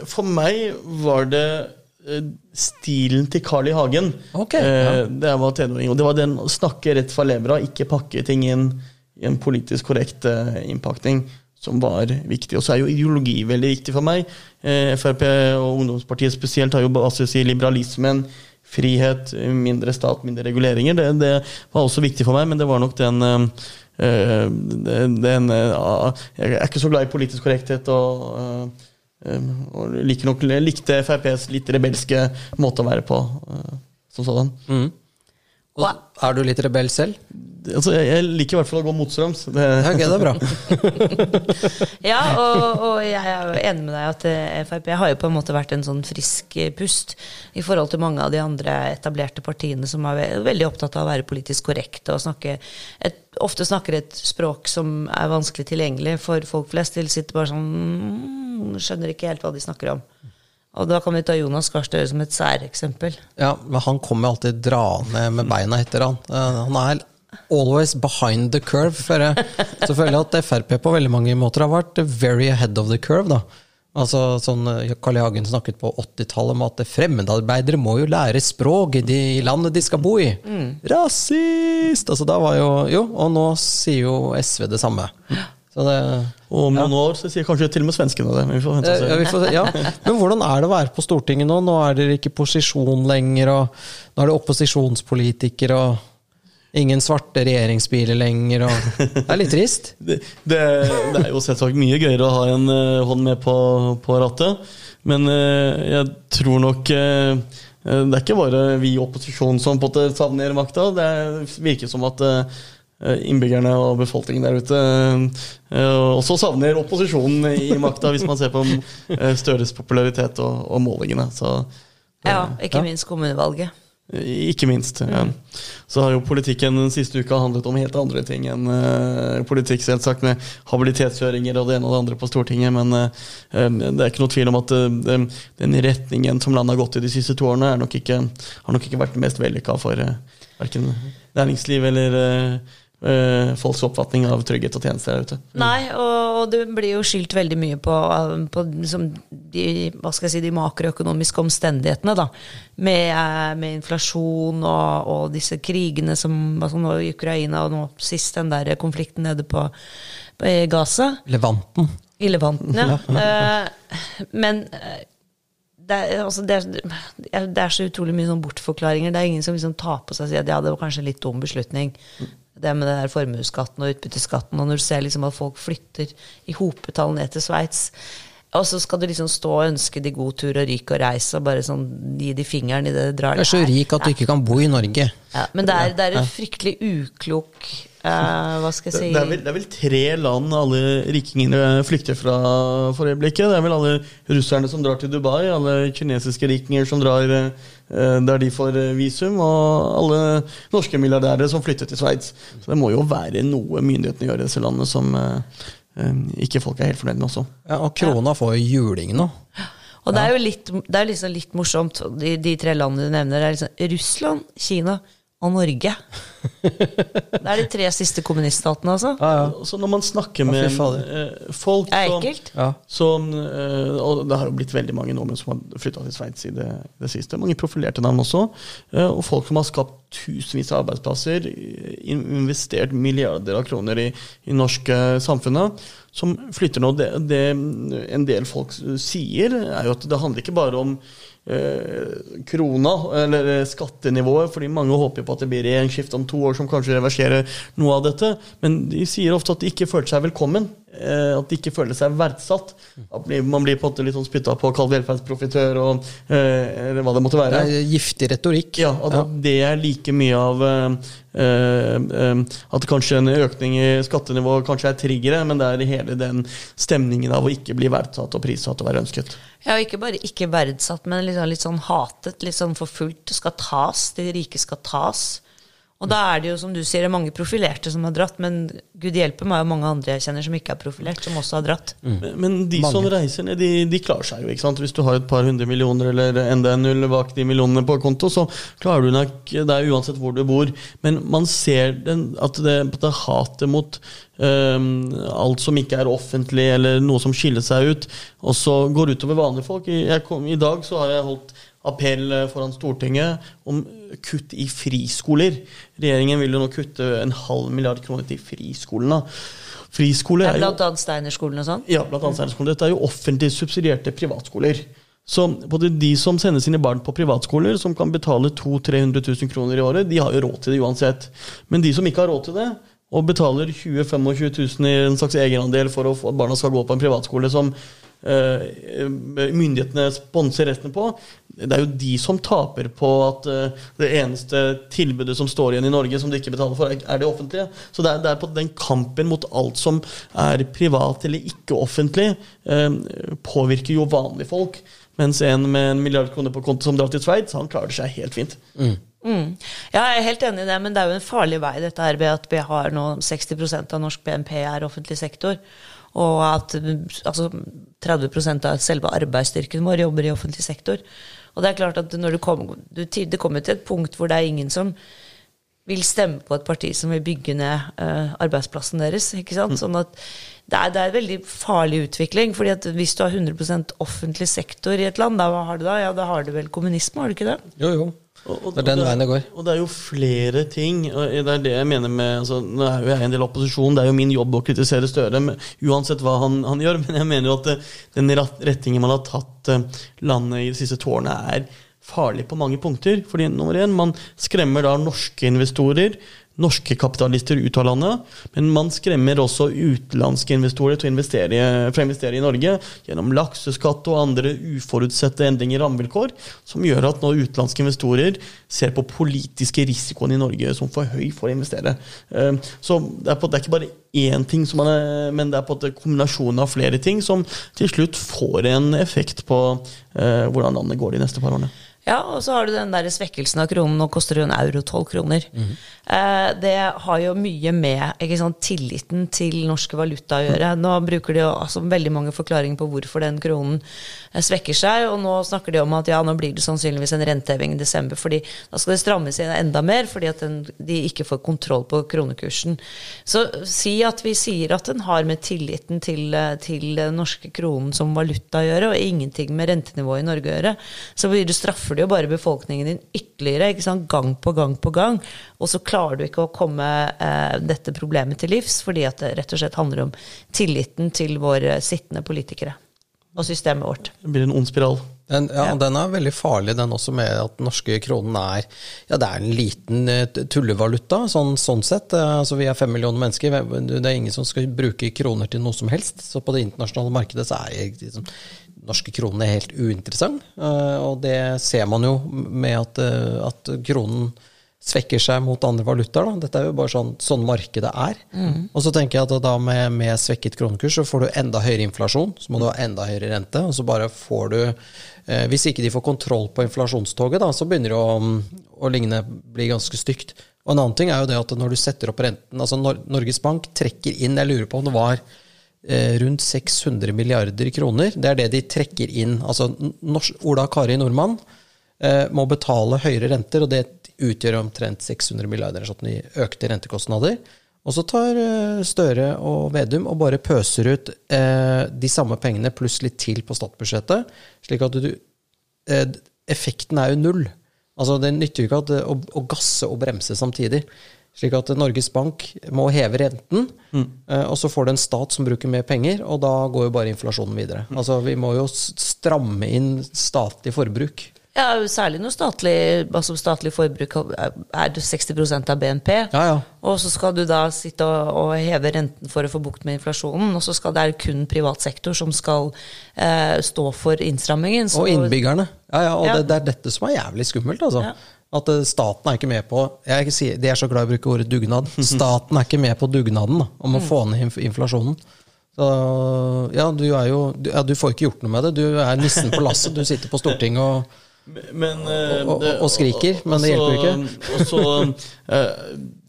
For meg var det stilen til Carl I. Hagen. Okay, ja. Det var tenåring. Og det var den å snakke rett fra levra, ikke pakke ting inn i en politisk korrekt uh, innpakning som var viktig. Og så er jo ideologi veldig viktig for meg. Eh, Frp og Ungdomspartiet spesielt har jo basis i liberalismen. Frihet, mindre stat, mindre reguleringer. Det, det, var også viktig for meg, men det var nok den, uh, den uh, Jeg er ikke så glad i politisk korrekthet og, og like nok, likte FrPs litt rebelske måte å være på som sådan. Mm. er du litt rebell selv? Altså, jeg liker i hvert fall å gå motstrøms. Det, ok, det er bra. ja, og, og, jeg er jo enig med deg at eh, Frp har jo på en måte vært en sånn frisk pust i forhold til mange av de andre etablerte partiene som er veldig opptatt av å være politisk korrekte og snakke et, ofte snakker et språk som er vanskelig tilgjengelig for folk flest. De sitter bare sånn mm, Skjønner ikke helt hva de snakker om. Og da kan vi ta Jonas Gahr Støre som et særeksempel. Ja, men han kommer alltid draende med beina etter han. Eh, han er always behind the curve. For jeg, så føler jeg at Frp på veldig mange måter har vært very ahead of the curve. da. Altså, sånn, Karl Jagen Hagen snakket på 80-tallet om at fremmedarbeidere må jo lære språk i de landet de skal bo i. Mm. Rasist! Altså, da var jo, jo, Og nå sier jo SV det samme. Det, og om noen år så sier kanskje til og med svenskene det. Men, vi får vente ja, vi får, ja. men hvordan er det å være på Stortinget nå? Nå er dere ikke posisjon lenger, og nå er det opposisjonspolitikere. og Ingen svarte regjeringsbiler lenger. Og det er litt trist. det, det, det, er jo selvsagt mye gøyere å ha en uh, hånd med på, på rattet. Men uh, jeg tror nok uh, Det er ikke bare vi i opposisjonen som på en måte savner makta. Det virker som at innbyggerne og befolkningen der ute også savner opposisjonen i makta, hvis man ser på Støres popularitet og, og målingene. Så, ja, ikke ja. minst kommunevalget. Ikke minst. Ja. Så har jo politikken den siste uka handlet om helt andre ting enn uh, politikk, selvsagt, med habilitetshøringer og det ene og det andre på Stortinget. Men uh, det er ikke noe tvil om at uh, den retningen som landet har gått i de siste to årene, nok ikke, har nok ikke vært den mest vellykka for uh, verken næringsliv eller eh, folks oppfatning av trygghet og tjenester der ute. Nei, og det blir jo skyldt veldig mye på, på liksom de, hva skal jeg si, de makroøkonomiske omstendighetene. da, Med, eh, med inflasjon og, og, disse krigene som altså nå i Ukraina, og nå sist den der konflikten nede på, på Gaza. Levanten. I Levanten, ja. uh, men det er, altså det, er, det er, så utrolig mye sånn bortforklaringer. Det er ingen som liksom tar på seg og sier at ja, det var kanskje en litt dum beslutning det med det der formuesskatten og utbytteskatten, og når du ser liksom at folk flytter i hopetall ned til Sveits og så skal du liksom stå og ønske de god tur og ryk og reis og bare sånn gi de fingeren i det du drar. Du er så rik at du ikke kan bo i Norge. Ja, men det er, det er en fryktelig uklok uh, Hva skal jeg si det, det, er vel, det, er vel, tre land alle rikingene flykter fra for øyeblikket. Det er vel alle russerne som drar til Dubai, alle kinesiske rikinger som drar uh, der de får eh, visum, og alle norske milliardærer som flytter til Sveits. Så det må jo være noe myndighetene gjør i disse landene som uh, ikke folk er helt fornøyd med også. Ja, Og krona får jo juling nå. Og det er jo litt, det er liksom litt morsomt, de, de, tre landene du nevner. Det er liksom Russland, Kina og Norge. Det er de tre siste kommuniststatene, altså. Ja, ja. Så når man snakker med eh, folk som, ja. som eh, Og det har jo blitt veldig mange nordmenn som har flytta til Sveits i det, det, siste. Mange profilerte navn også. Eh, og folk som har skapt tusenvis av arbeidsplasser, investert milliarder av kroner i, i norske samfunnet, som flytter nå. Det, det en del folk sier, er jo at det handler ikke bare om Eh, krona, eller skattenivået, fordi mange håper på at det blir regjeringsskifte om to år som kanskje reverserer noe av dette. Men de sier ofte at de ikke føler seg velkommen. Eh, at de ikke føler seg verdsatt. At man blir på en måte litt sånn spytta på, kalt velferdsprofitør og eh, eller hva det måtte være. Det er giftig retorikk. Ja, at ja. det er like mye av uh, At kanskje en økning i skattenivået kanskje er triggeret, men det er hele den stemningen av å ikke bli verdsatt og prissatt og være ønsket. Ja, ikke bare ikke verdsatt, men litt, litt sånn hatet, litt sånn forfulgt. Skal tas. De rike skal tas. Og da er det jo, som du sier, mange profilerte som har dratt, men gud hjelpe meg og mange andre jeg kjenner som ikke er profilert, som også har dratt. Mm. Men, men, de mange. som reiser ned, de, de, klarer seg jo, ikke sant. Hvis du har et par hundre millioner eller enda en null bak de millionene på konto, så klarer du nok det er uansett hvor du bor. Men man ser den, at det, det hatet mot um, alt som ikke er offentlig, eller noe som skiller seg ut, og så går utover vanlige folk. Kom, I dag så har jeg holdt appell foran Stortinget om kutt i friskoler. Regjeringen vil jo nå kutte en halv milliard kroner til friskolene. Friskoler er jo Blant annet Steinerskolen og sånn? Ja, blant annet Steinerskolen. Dette er jo offentlig subsidierte privatskoler. Så både de som sender sine barn på privatskoler, som kan betale 200 000-300 000 kroner i året, de har jo råd til det uansett. Men de som ikke har råd til det, og betaler 20 000-25 000 i en slags egenandel for at barna skal gå på en privatskole som Eh, myndighetene sponser resten på. Det er jo de som taper på at eh, det eneste tilbudet som står igjen i Norge, som de ikke betaler for, er det offentlige. Så det er, det er på den kampen mot alt som er privat eller ikke offentlig, eh, påvirker jo vanlige folk. Mens en med en milliard kroner på konto som drar til Sveits, han klarer seg helt fint. Mm. Mm. Ja, jeg er helt enig i det, men det er jo en farlig vei dette her ved at vi har nå 60% av norsk BNP er offentlig sektor. Og at altså, 30% av selve arbeidsstyrken vår jobber i offentlig sektor. Og det er klart at når du kom, du, det kommer til et punkt hvor det er ingen som vil stemme på et parti som vil bygge ned uh, arbeidsplassen deres. ikke sant? Mm. Sånn at det er, det er, en veldig farlig utvikling. fordi at hvis du har 100% offentlig sektor i et land, da, hva har du da? Ja, da har du vel kommunisme, har du ikke det? Jo, jo. Og, og, det er den veien det går. Og det er jo flere ting. og Det er det jeg mener med altså, Nå er jo jeg en del opposisjon, det er jo min jobb å kritisere Støre, uansett hva han, han, gjør. Men jeg mener jo at den rettingen man har tatt eh, landet i de siste to årene, er farlig på mange punkter. Fordi nummer én, man skremmer da norske investorer norske kapitalister ut av landet, men man skremmer også utenlandske investorer til å investere, for å investere i Norge gjennom lakseskatt og andre uforutsette endringer i rammevilkår, som gjør at nå utenlandske investorer ser på politiske risikoen i Norge som for høy for å investere. Eh, så det er, på, det er ikke bare én ting, er, men det er på en kombinasjon av flere ting som til slutt får en effekt på eh, hvordan landet går de neste par årene. Ja, og så har du den der svekkelsen av kronen. Nå koster det en euro 12 kroner. eh, det har jo mye med sant, tilliten til norske valuta å gjøre. Nå bruker de jo altså, veldig mange forklaringer på hvorfor den kronen eh, svekker seg. Og nå snakker de om at ja, nå blir det sannsynligvis en renteheving i desember, fordi da skal det strammes inn enda mer fordi at den, de ikke får kontroll på kronekursen. Så si at vi sier at den har med tilliten til, eh, til norske kronen som valuta å gjøre, og ingenting med rentenivået i Norge å gjøre, så blir du straffer du jo bare befolkningen din ytterligere, ikke sant? gang på gang på gang. Og så klarer du ikke å komme eh, dette problemet til livs, fordi at det rett og slett handler om tilliten til våre sittende politikere og systemet vårt. Det blir en ond spiral. Den, ja, ja, den er veldig farlig, den også, med at den norske kronen er ja, det er en liten eh, tullevaluta, sånn, sånn sett. Eh, Altså, vi er fem millioner mennesker. Det er ingen som skal bruke kroner til noe som helst. Så på det internasjonale markedet så er liksom, norske kronen er helt uinteressant. Eh, Og det ser man jo med at, eh, at kronen svekker seg mot andre valutaer. Da. Dette er jo bare sånn, sånn markedet er. Og så tenker jeg at da med, med svekket kronekurs så får du enda høyere inflasjon, så må du ha enda høyere rente, og så bare får du eh, Hvis ikke de får kontroll på inflasjonstoget, da, så begynner det å, å ligne bli ganske stygt. Og en annen ting er jo det at når du setter opp renten altså Nor Norges Bank trekker inn Jeg lurer på om det var rundt 600 milliarder kroner. Det er det de trekker inn. Altså Ola Kari Nordmann eh, må betale høyere renter, og det utgjør omtrent 600 milliarder sånn i økte rentekostnader. Og så tar eh, Støre og Vedum og bare pøser ut eh, de samme pengene pluss litt til på statsbudsjettet, slik at du eh, Effekten er jo null. Altså Det nytter jo ikke å, å gasse og bremse samtidig. Slik at Norges Bank må heve renten, mm. og så får du en stat som bruker mer penger, og da går jo bare inflasjonen videre. Altså Vi må jo stramme inn statlig forbruk. Ja, særlig når statlig, altså statlig forbruk er 60% av BNP. Ja, ja. Og så skal du da sitte og, og heve renten for å få bukt med inflasjonen. Og så skal det er kun privat sektor som skal eh, stå for innstrammingen. så- Og innbyggerne. Ja, ja, og Ja. Det, det er dette som er jævlig skummelt. altså. At eh, staten er ikke med på jeg ikke si- De er så glad i å bruke ordet dugnad. Staten er ikke med på dugnaden da, om å Mm. få ned inf inflasjonen. Så ja, du er jo ja, du får ikke gjort noe med det. Du er nissen på lasset. Du sitter på Stortinget og Men, eh, Og- og- og skriker, men det og hjelper Og så eh,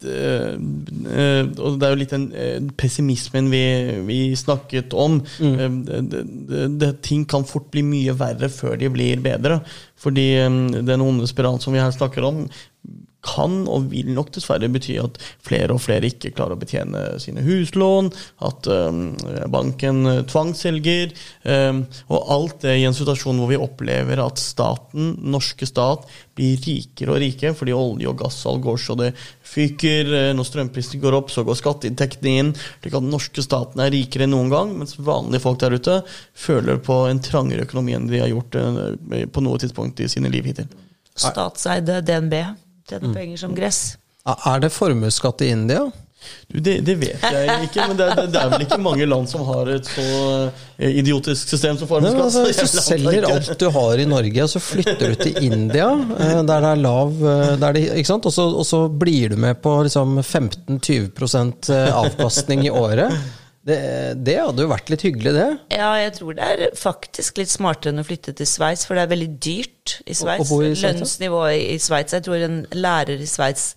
eh, Og det er jo litt den pessimismen vi, vi snakket om. Mm. Det, det, ting kan fort bli mye verre før de blir bedre. Fordi den onde spiralen som vi her snakker om, kan og vil nok dessverre bety at flere og flere ikke klarer å betjene sine huslån, at um, banken eh, tvangsselger, um, og alt det i en situasjon hvor vi opplever at staten, norske stat, blir rikere og rikere fordi olje- og gassalg går så det fyker. eh, Når strømprisene går opp, så går skatteinntektene inn. slik at den norske staten er rikere enn noen gang, mens vanlige folk der ute føler på en trangere økonomi enn de har gjort eh, på noe tidspunkt i sine liv hittil. Statseide DNB tjener Mm. penger som gress. Er det formuesskatt i India? Du, det, det vet jeg ikke, men det er, det er vel ikke mange land som har et så eh, idiotisk system som formuesskatt. altså, hvis du selger alt du har i Norge, og så flytter du til India, eh, der det er lav eh, der det, ikke sant? Og, så, og så blir du med på liksom 15-20 eh, avkastning i året. Det, det hadde jo vært litt hyggelig, det. Ja, jeg tror det er faktisk litt smartere enn å flytte til Sveits, for det er veldig dyrt i Sveits. Lønnsnivået i Sveits Jeg tror en lærer i Sveits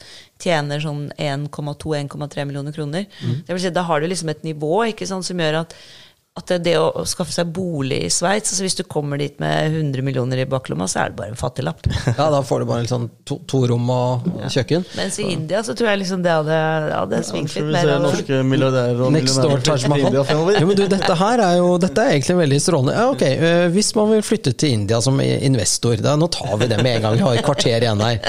tjener sånn 1,2-1,3 millioner kroner. Mm. Det vil si, da har du liksom et nivå ikke sant, som gjør at at det, det å skaffe seg bolig i Sveits altså Hvis du kommer dit med 100 millioner i baklomma, så er det bare en fattiglapp. Ja, Da får du bare liksom to, to rom og kjøkken. Mens i India så tror jeg liksom det hadde, hadde svingt litt vi mer. ser norske milliardærer og Next door Taj Mahal. Jo, men du, dette her er jo dette er egentlig veldig strålende. Ja, ok, øh, Hvis man vil flytte til India som investor, da, nå tar vi det med en gang, vi har et kvarter igjen her.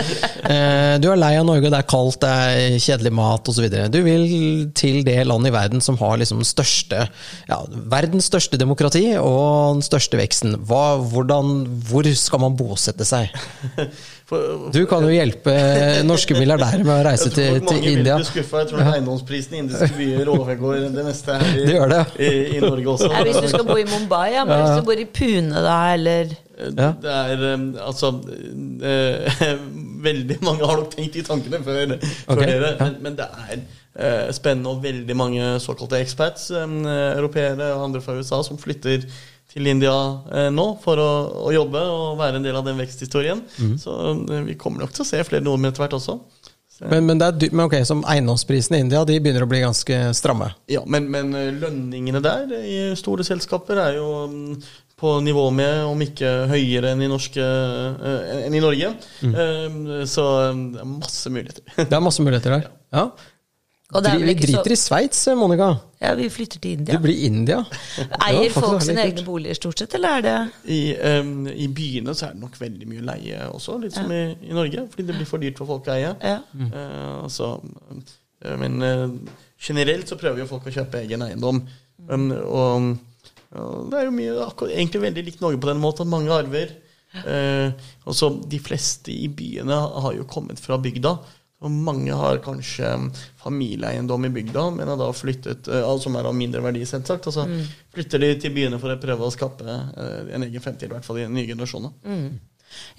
Eh, Du er lei av Norge, det er kaldt, det er kjedelig mat osv. Du vil til det landet i verden som har liksom den største, ja, verdens største demokrati og den største veksten. Hva, hvordan, hvor skal man bosette seg? Du kan jo hjelpe norske milliardærer med å reise til India. Jeg tror mange vil bli skuffa. Jeg tror eiendomsprisen i indiske byer overgår det meste her i, Det gjør det. i, i Norge også. Ja, hvis du skal bo i Mumbai, ja, men hvis du bor i Pune da, eller Ja. Det er um, altså eh, Veldig mange har nok tenkt de tankene før, før okay. dere, men, men det er eh, spennende og veldig mange såkalte expats, um, europeere og andre fra USA, som flytter til India eh, nå for å, å, jobbe og være en del av den veksthistorien. Mm. Så eh, vi kommer nok til å se flere nordmenn etter hvert også. Men, men, er, men, ok, som eiendomsprisene i India de begynner å bli ganske stramme? Ja, men, men lønningene der i store selskaper er jo mm, på nivå med, om ikke høyere enn i, norske, enn i Norge. Mm. Uh, så det er masse muligheter. det er masse muligheter der. Ja. Vi driter så... i Sveits, Monica. Ja, vi flytter til India. Du blir India. Eier folk sine egne boliger stort sett, eller er det I, um, I, byene så er det nok veldig mye leie også, litt som i, i, Norge. Fordi det blir for dyrt for folk å eie. Ja. Mm. Uh, altså, men generelt så prøver jo folk å kjøpe egen eiendom. Um, og det er jo mye, akkurat, egentlig veldig likt Norge på den måten. Mange arver. Eh, og så De fleste i byene har jo kommet fra bygda. Og mange har kanskje familieeiendom i bygda, men har da flyttet, altså som er av mindre verdi, selvsagt. Og så mm. flytter de til byene for å prøve å skape eh, en egen fremtid, i hvert fall i nye generasjonen. Mm.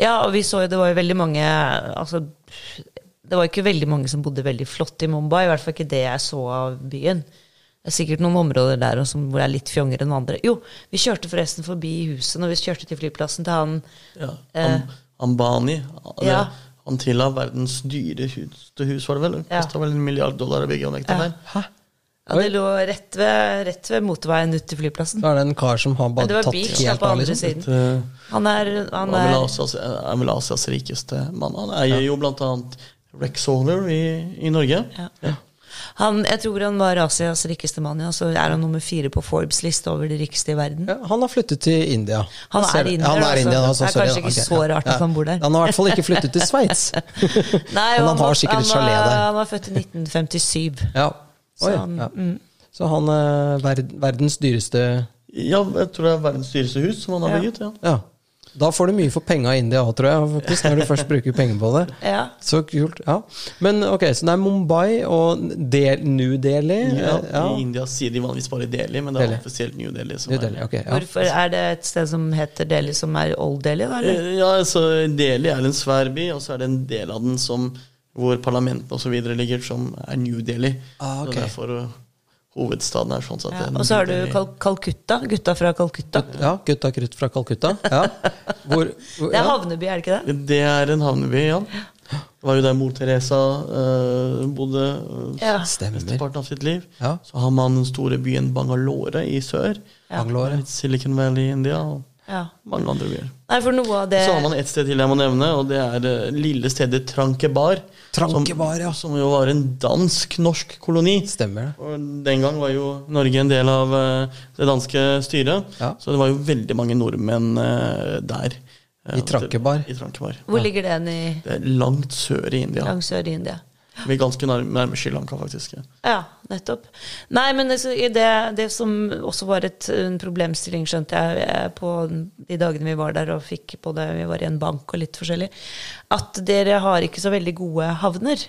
Ja, og vi så jo det var jo veldig mange altså, Det var ikke veldig mange som bodde veldig flott i Mumbai, i hvert fall ikke det jeg så av byen. Det er sikkert noen områder der også, hvor det er litt fjongere enn andre. Jo, vi kjørte forresten forbi huset når vi kjørte til flyplassen til han ja, eh, Ambani. Ja. Han tilla verdens dyreste hus, var det vel? Ja. kosta vel en milliard dollar å bygge og til der. Hæ? Ja, Det lå rett ved, rett ved, motorveien ut til flyplassen. Da er det en kar som har bare tatt helt av, liksom. Han er, han er, vel Asias rikeste mann. Han eier ja. jo blant annet Rex i, i Norge. Ja. ja. Han, jeg tror han var Asias rikeste mann, ja. Så er han nummer fire på Forbes' liste over de rikeste i verden. Ja, han har flyttet til India. Han er inder, han er India, altså. Det er kanskje ikke okay, så rart at han bor der. Han har i hvert fall ikke flyttet til Sveits. Men han, han, har sikkert et chalé der. Han var født i 1957. Ja. Oi, så, han, ja. Mm. så han er eh, verdens dyreste Ja, jeg tror det er verdens dyreste hus som han har bygget. ja. Da får du mye for penga i India òg, tror jeg, faktisk, når du først bruker penger på det. Ja. Så kult. ja. Men ok, så det er Mumbai og Del New Delhi? Ja, ja. I India sier de vanligvis bare Delhi, men det er Delhi. offisielt New Delhi. New Delhi okay, ja. Hvorfor er det et sted som heter Delhi, som er Old Delhi? da? Eller? Eh, ja, altså Delhi er en svær by, og så er det en del av den som hvor parlamentene osv. ligger, som er New Delhi. Ah, okay. Så derfor hovedstaden her. sånn sett. Ja, og så har du Kal Kalkutta. Gutta fra Kalkutta. Ja, gutta krutt fra Kalkutta. Ja. Hvor, hvor, det er havneby, er det ikke det? Det er en havneby, ja. Det var jo der mor Teresa uh, bodde uh, ja. mesteparten av sitt liv. Ja. Så har man den store byen Bangalore i sør. Ja. Bangalore. Silicon Valley i India. Og ja. mange andre byer. Nei, for noe av det... Så har man et sted til jeg må nevne, og det er det lille stedet Trankebar. Trankebar, ja. som jo var en dansk-norsk koloni. Stemmer det. Og Den gang var jo Norge en del av uh, det danske styret, ja. så det var jo veldig mange nordmenn uh, der. I Trankebar. I Trankebar. Hvor ligger den i Det er langt sør i India. Langt sør i India. Vi er ganske nærme, nærme Sri Lanka, faktisk. Ja, nettopp. Nei, men det, det som også var et, en problemstilling, skjønte jeg på de dagene vi var der og fikk på det, vi var i en bank og litt forskjellig, at dere har ikke så veldig gode havner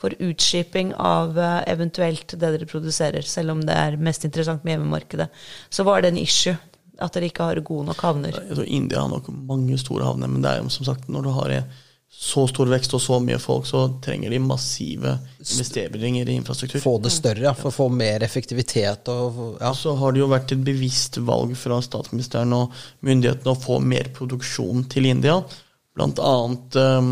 for utskiping av eh, eventuelt det dere produserer, selv om det er mest interessant med hjemmemarkedet. Så var det en issue at dere ikke har gode nok havner. Jeg tror India har nok mange store havner, men det er jo som sagt når du har så stor vekst og så mye folk, så trenger de massive investeringer i infrastruktur. Få det større, for å få mer effektivitet. Og, ja. Så har det jo vært et bevisst valg fra statsministeren og myndighetene å få mer produksjon til India. Blant annet um,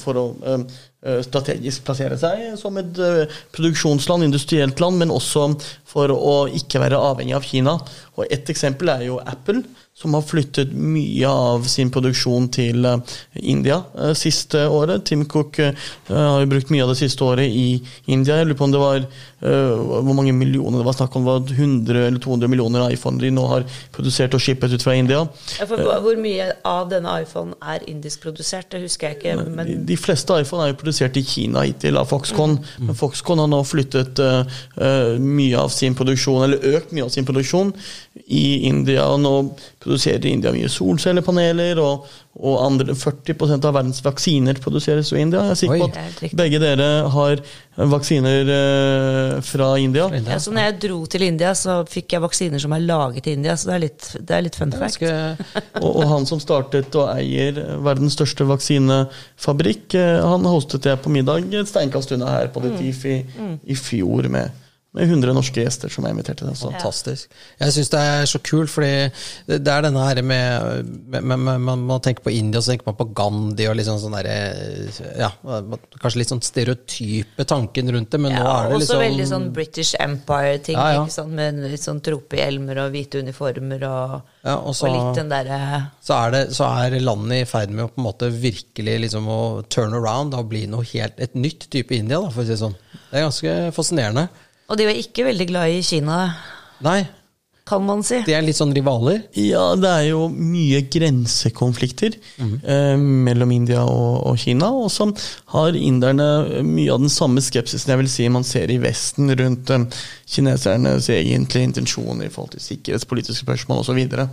for å um, strategisk plassere seg som et uh, produksjonsland, industrielt land, men også for å ikke være avhengig av Kina. Og Et eksempel er jo Apple som har flyttet mye av sin produksjon til eh, India siste året. Tim Cook har jo brukt mye av det siste året i India. Jeg lurer på om det var hvor mange millioner det var snakk om. Det var 100 eller 200 millioner iPhoner de nå har produsert og shippet ut fra India. Ja, hvor mye av denne iPhone er indisk produsert? Det husker jeg ikke. Men... De, de, fleste iPhone er jo produsert i Kina hittil av Foxconn. Mm. Men Foxconn har nå flyttet mye av sin produksjon, eller økt mye av sin produksjon i India. og nå produserer India mye solcellepaneler, og, og andre, 40% av verdens vaksiner produseres i India. Jeg er sikker på at begge dere har vaksiner eh, fra India. Ja, så når jeg dro til India, så fikk jeg vaksiner som er laget i India, så det er litt, det er litt fun fact. og, og, han som startet og eier verdens største vaksinefabrikk, eh, han hostet jeg på middag et steinkast unna her på The mm. Thief i, mm. i fjor med med 100 norske gjester som er invitert til det. Så. Fantastisk. Jeg syns det er så kult, fordi det er denne her med, med, med, med Man tenker på India, så tenker man på Gandhi og liksom sånn derre Ja, kanskje litt sånn stereotype tanken rundt det, men nå er det også liksom veldig sånn British Empire-ting, Ja, ja. med litt sånn tropehjelmer og hvite uniformer og, Ja, og så- og litt den derre så er, det, så er landet i ferd med å på en måte virkelig liksom å turn around og bli noe helt, et nytt type India, da, for å si det sånn. Det er ganske fascinerende. Og de var ikke veldig glad i Kina, Nei, kan man si. de er litt sånn rivaler. Ja, det er jo mye grensekonflikter eh, mellom India og, og Kina. Og så har inderne mye av den samme skepsisen jeg vil si man ser i Vesten rundt eh, kinesernes egentlige intensjoner i forhold til sikkerhetspolitiske spørsmål osv. Så, videre.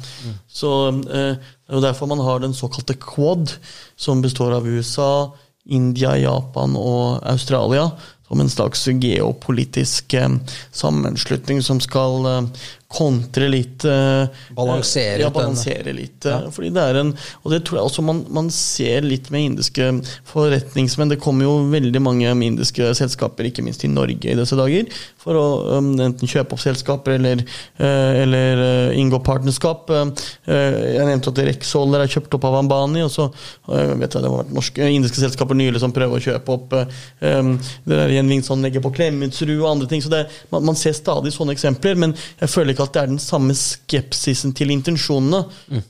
så eh, det er jo derfor man har den såkalte Quad, som består av USA, India, Japan og Australia. Som en slags geopolitisk eh, sammenslutning som skal eh, kontre litt eh, Balansere ja, balansere litt. Ja. Fordi det er en Og det tror jeg også man, man ser litt med indiske forretningsmenn. Det kommer jo veldig mange indiske selskaper, ikke minst i Norge i disse dager, for å um, enten kjøpe opp selskaper eller, uh, eller uh, inngå partnerskap. Eh, eh, jeg nevnte at Rexholder er kjøpt opp av Ambani, og så eh, vet jeg det har vært norske, indiske selskaper nylig som prøver å kjøpe opp eh, um, det der gjenvinningsanlegget på Klemetsrud og andre ting. så det, man, man ser stadig sånne eksempler, men jeg føler ikke at det er den samme skepsisen til intensjonene.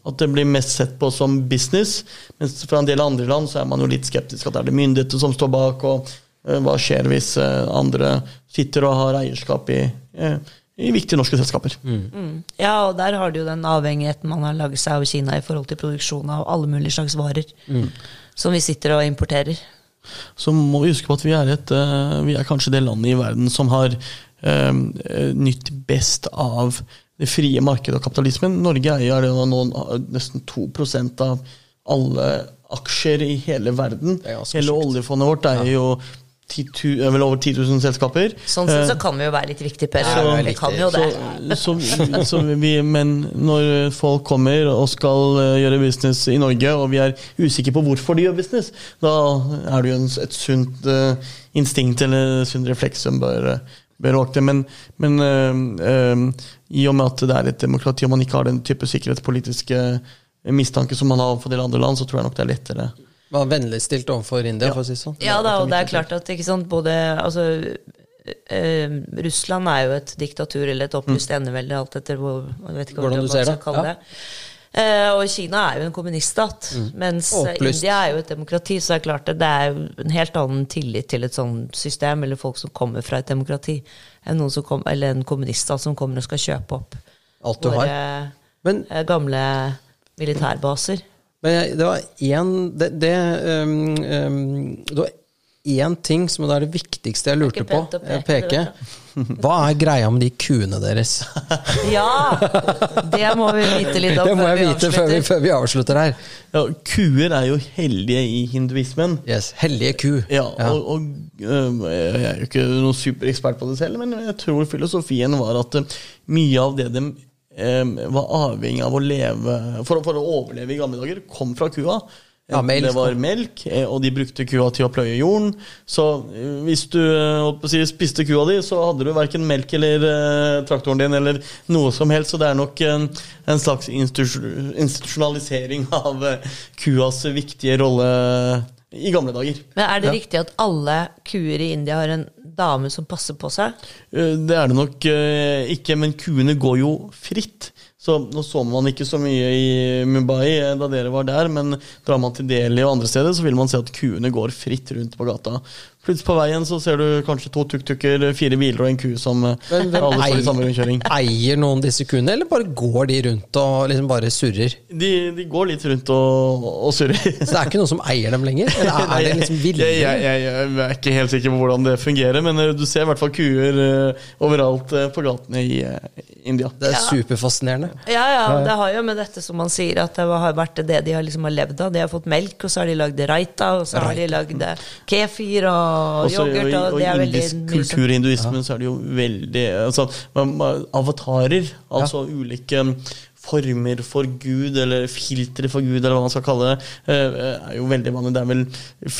At det blir mest sett på som business, mens fra en del andre land så er man jo litt skeptisk. At det er det myndigheter som står bak, og eh, hva skjer hvis eh, andre sitter og har eierskap i, eh, i viktige norske selskaper. Ja, og der har du jo den avhengigheten man har laget seg av Kina i forhold til produksjon av alle mulige slags varer. Som vi sitter og importerer. så må vi huske på at vi er, et, vi er kanskje det landet i verden som har nytt best av det frie markedet og kapitalismen. Norge eier det nå nesten 2 av alle aksjer i hele verden. Er Hele oljefondet vårt eier jo 10 000 er vel over 10 000 selskaper. Sånn sett så Eh, kan vi jo være litt viktige, Per. Så, vi kan jo det. så, så, så vi, men når folk kommer og skal eh, gjøre business i Norge, og vi er usikre på hvorfor de gjør business, da er det jo et sunt eh, instinkt eller sunn refleks som bør, eh. Men, men eh, eh, i og med at det er et demokrati, og man ikke har den type sikkerhetspolitiske mistanke som man har for en del andre land, så tror jeg nok det er lettere. Var vennligstilt overfor India, for å si det sånn. Ja da, og det er klart at ikke sant, både altså, eh, Russland er jo et diktatur eller et opplyst enevelde, alt etter hvor, jeg vet ikke Hvordan hva du ser det, skal kalle ja. det. Eh, og Kina er jo en kommuniststat, mens eh, Opplyst. India er jo et demokrati. Så det er klart det, er en helt annen tillit til et sånt system, eller folk som kommer fra et demokrati, enn kom, eller en kommuniststat som kommer og skal kjøpe opp Alt du har. Men, eh, gamle militærbaser. men det var én det, det, um, um, det var én ting som er det viktigste jeg lurte på. peke, Peke. Hva er greia med de kuene deres? Ja! Det må vi vite litt om Det må jeg vi vite før vi, før vi avslutter her. Ja, kuer er jo hellige i hinduismen. Yes, Hellige ku. Ja, og, og Jeg er jo ikke noen superekspert på det selv, men jeg tror filosofien var at mye av det de var avhengig av å leve for, for å overleve i gamle dager, kom fra kua. Ja, melk, det var melk, eh, og de brukte kua til å pløye jorden. Så øh, hvis du å si, spiste kua di, så hadde du verken melk eller eh, traktoren din eller noe som helst. Så det er nok en, en slags institusjonalisering av eh, kuas viktige rolle i gamle dager. Men er det riktig at alle kuer i India har en dame som passer på seg? Eh, Det er det nok eh, ikke, men kuene går jo fritt. Så Nå så man ikke så mye i Mumbai eh, da dere var der, men drar man til Delhi og andre steder, så vil man se at kuene går fritt rundt på gata. Plutselig på veien så ser du kanskje to tuk-tuker, fire biler og en ku som men, Men alle står i samme rundkjøring. Eier noen disse kuene, eller bare går de rundt og liksom bare surrer? De, de går litt rundt og, og surrer. Så det er ikke noen som eier dem lenger? Eller er det liksom jeg, jeg, jeg, jeg er ikke helt sikker på hvordan det fungerer, men eh, du ser i hvert fall kuer eh, overalt eh, på gatene i India. Det er Ja. superfascinerende. Ja, ja, det har jo med dette som man sier, at det har vært det de har liksom har levd av. De har fått melk, og så har de lagd raita, og så har de lagd kefir og Også, yoghurt, og, og det er i veldig indisk sånn- kultur i hinduismen så er det jo veldig altså, Avatarer, altså ulike former for Gud, eller filtre for Gud, eller hva man skal kalle det, eh, er jo veldig vanlig. Det er vel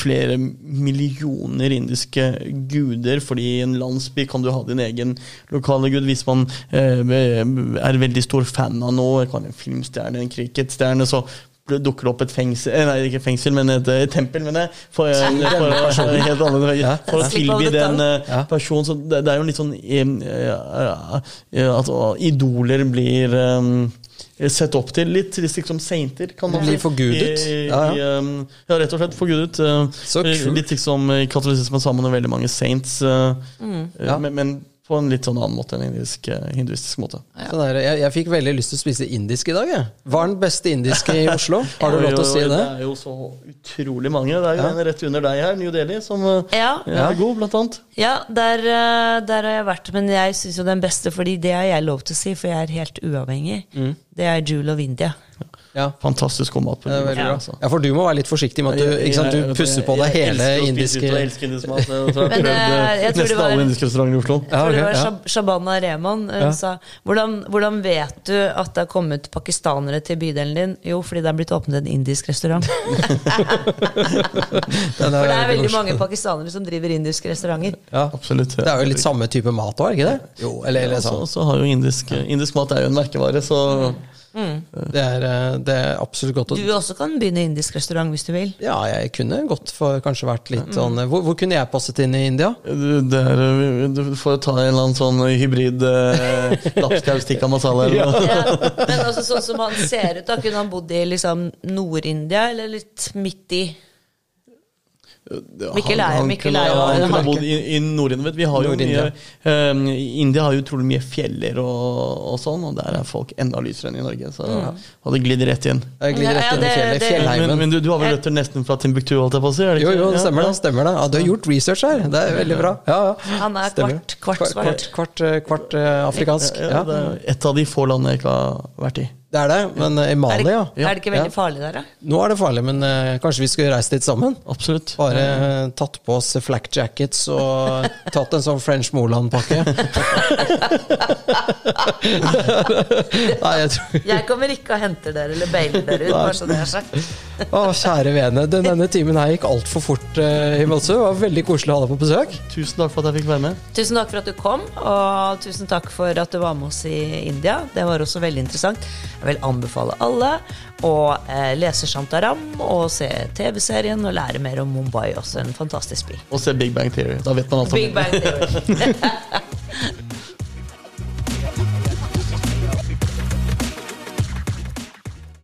flere millioner indiske guder, fordi i en landsby kan du ha din egen lokale gud. Hvis man eh, er veldig stor fan av noe, kan være en filmstjerne, en cricketstjerne, så dukker det opp et fengsel eh, Nei, ikke fengsel, men et, et tempel, mener jeg. For, for, for, helt annet. for å tilby den personen. Så det, det, er jo litt sånn at idoler blir um, sett opp til. Litt liksom sainter, kan man bli forgudet? Ja, ja. Um, ja, rett og slett forgudet. Uh, litt liksom i katolisismen sammen med veldig mange saints. Mm. Men, men på en litt sånn annen måte enn indisk, eh, hinduistisk måte. Ja. Der, jeg, jeg, fikk veldig lyst til å spise indisk i dag. Jeg. Hva er den beste indiske i Oslo? Har du lov til å si det? Det er jo så utrolig mange. Det er jo ja. en rett under deg her, New Delhi, som eh, ja. er god, blant annet. Ja, der, eh, der har jeg vært, men jeg syns jo den beste, fordi det har jeg lov til å si, for jeg er helt uavhengig. Mm. Det er Jewel of India. Ja. Fantastisk god mat. Ja, ja. Altså. ja, For du må være litt forsiktig med at du, ikke sant, du pusser på deg hele indiske Jeg elsker indisk mat. Jeg tror jeg har prøvd nesten alle indiske restauranter i Oslo. Jeg tror det var Shabana Rehman hun sa hvordan, hvordan, vet du at det har kommet pakistanere til bydelen din? Jo, fordi det er blitt åpnet en indisk restaurant. for det er veldig mange pakistanere som driver indiske restauranter. Ja, absolutt. Det er jo litt samme type mat òg, ikke det? Jo, eller, eller sånn. Så, så har jo indisk, indisk mat er jo en merkevare, så Mm. Det, er, eh, det, er, absolutt godt. Du også kan begynne indisk restaurant hvis du vil. Ja, jeg kunne godt for kanskje vært litt mm. sånn hvor, hvor, kunne jeg passet inn i India? Det er, eh, du får ta en eller annen sånn hybrid eh, lapskaus tikka masala. ja. ja, men altså sånn som han ser ut, da kunne han bodd i liksom Nord-India, eller litt midt i? Mikkel er, han, Mikkel er jo Han kunne ha bodd i, i Nord-India. Vi har jo mye um, India har jo utrolig mye fjeller og, og, sånn, og der er folk enda lysere enn i Norge. Så mm. hadde glidd rett inn. Jeg glidd rett inn i fjellet. Men, men du, du, har vel røtter nesten fra Timbuktu? holdt jeg på å si, Jo, jo, det stemmer det. stemmer det. Ja, du har gjort research her. Det er veldig bra. Ja, ja. Han er kvart, kvart svart. Kvart, kvart, kvart, kvart uh, afrikansk. Ja, det er et av de få landene jeg ikke har vært i. Det er det, men i Mali, ja. Er det ikke veldig farlig der, da? Nå er det farlig, men uh, kanskje vi skulle reist dit sammen? Absolutt. Bare uh, tatt på oss flak jackets og tatt en sånn French Moland-pakke. Nei, jeg, tror... jeg kommer ikke og henter dere eller bailer dere ut, bare så det er sagt. Å, kjære vene. Denne timen her gikk altfor fort, uh, Himalsu. Det var veldig koselig å ha deg på besøk. Tusen takk for at jeg fikk være med. Tusen takk for at du kom, og tusen takk for at du var med oss i India. Det var også veldig interessant. Jeg vil anbefale alle å eh, lese Shantaram og se TV-serien og lære mer om Mumbai, også en fantastisk by. Og se Big Bang Theory. Da vet man alt om Big Bang Theory.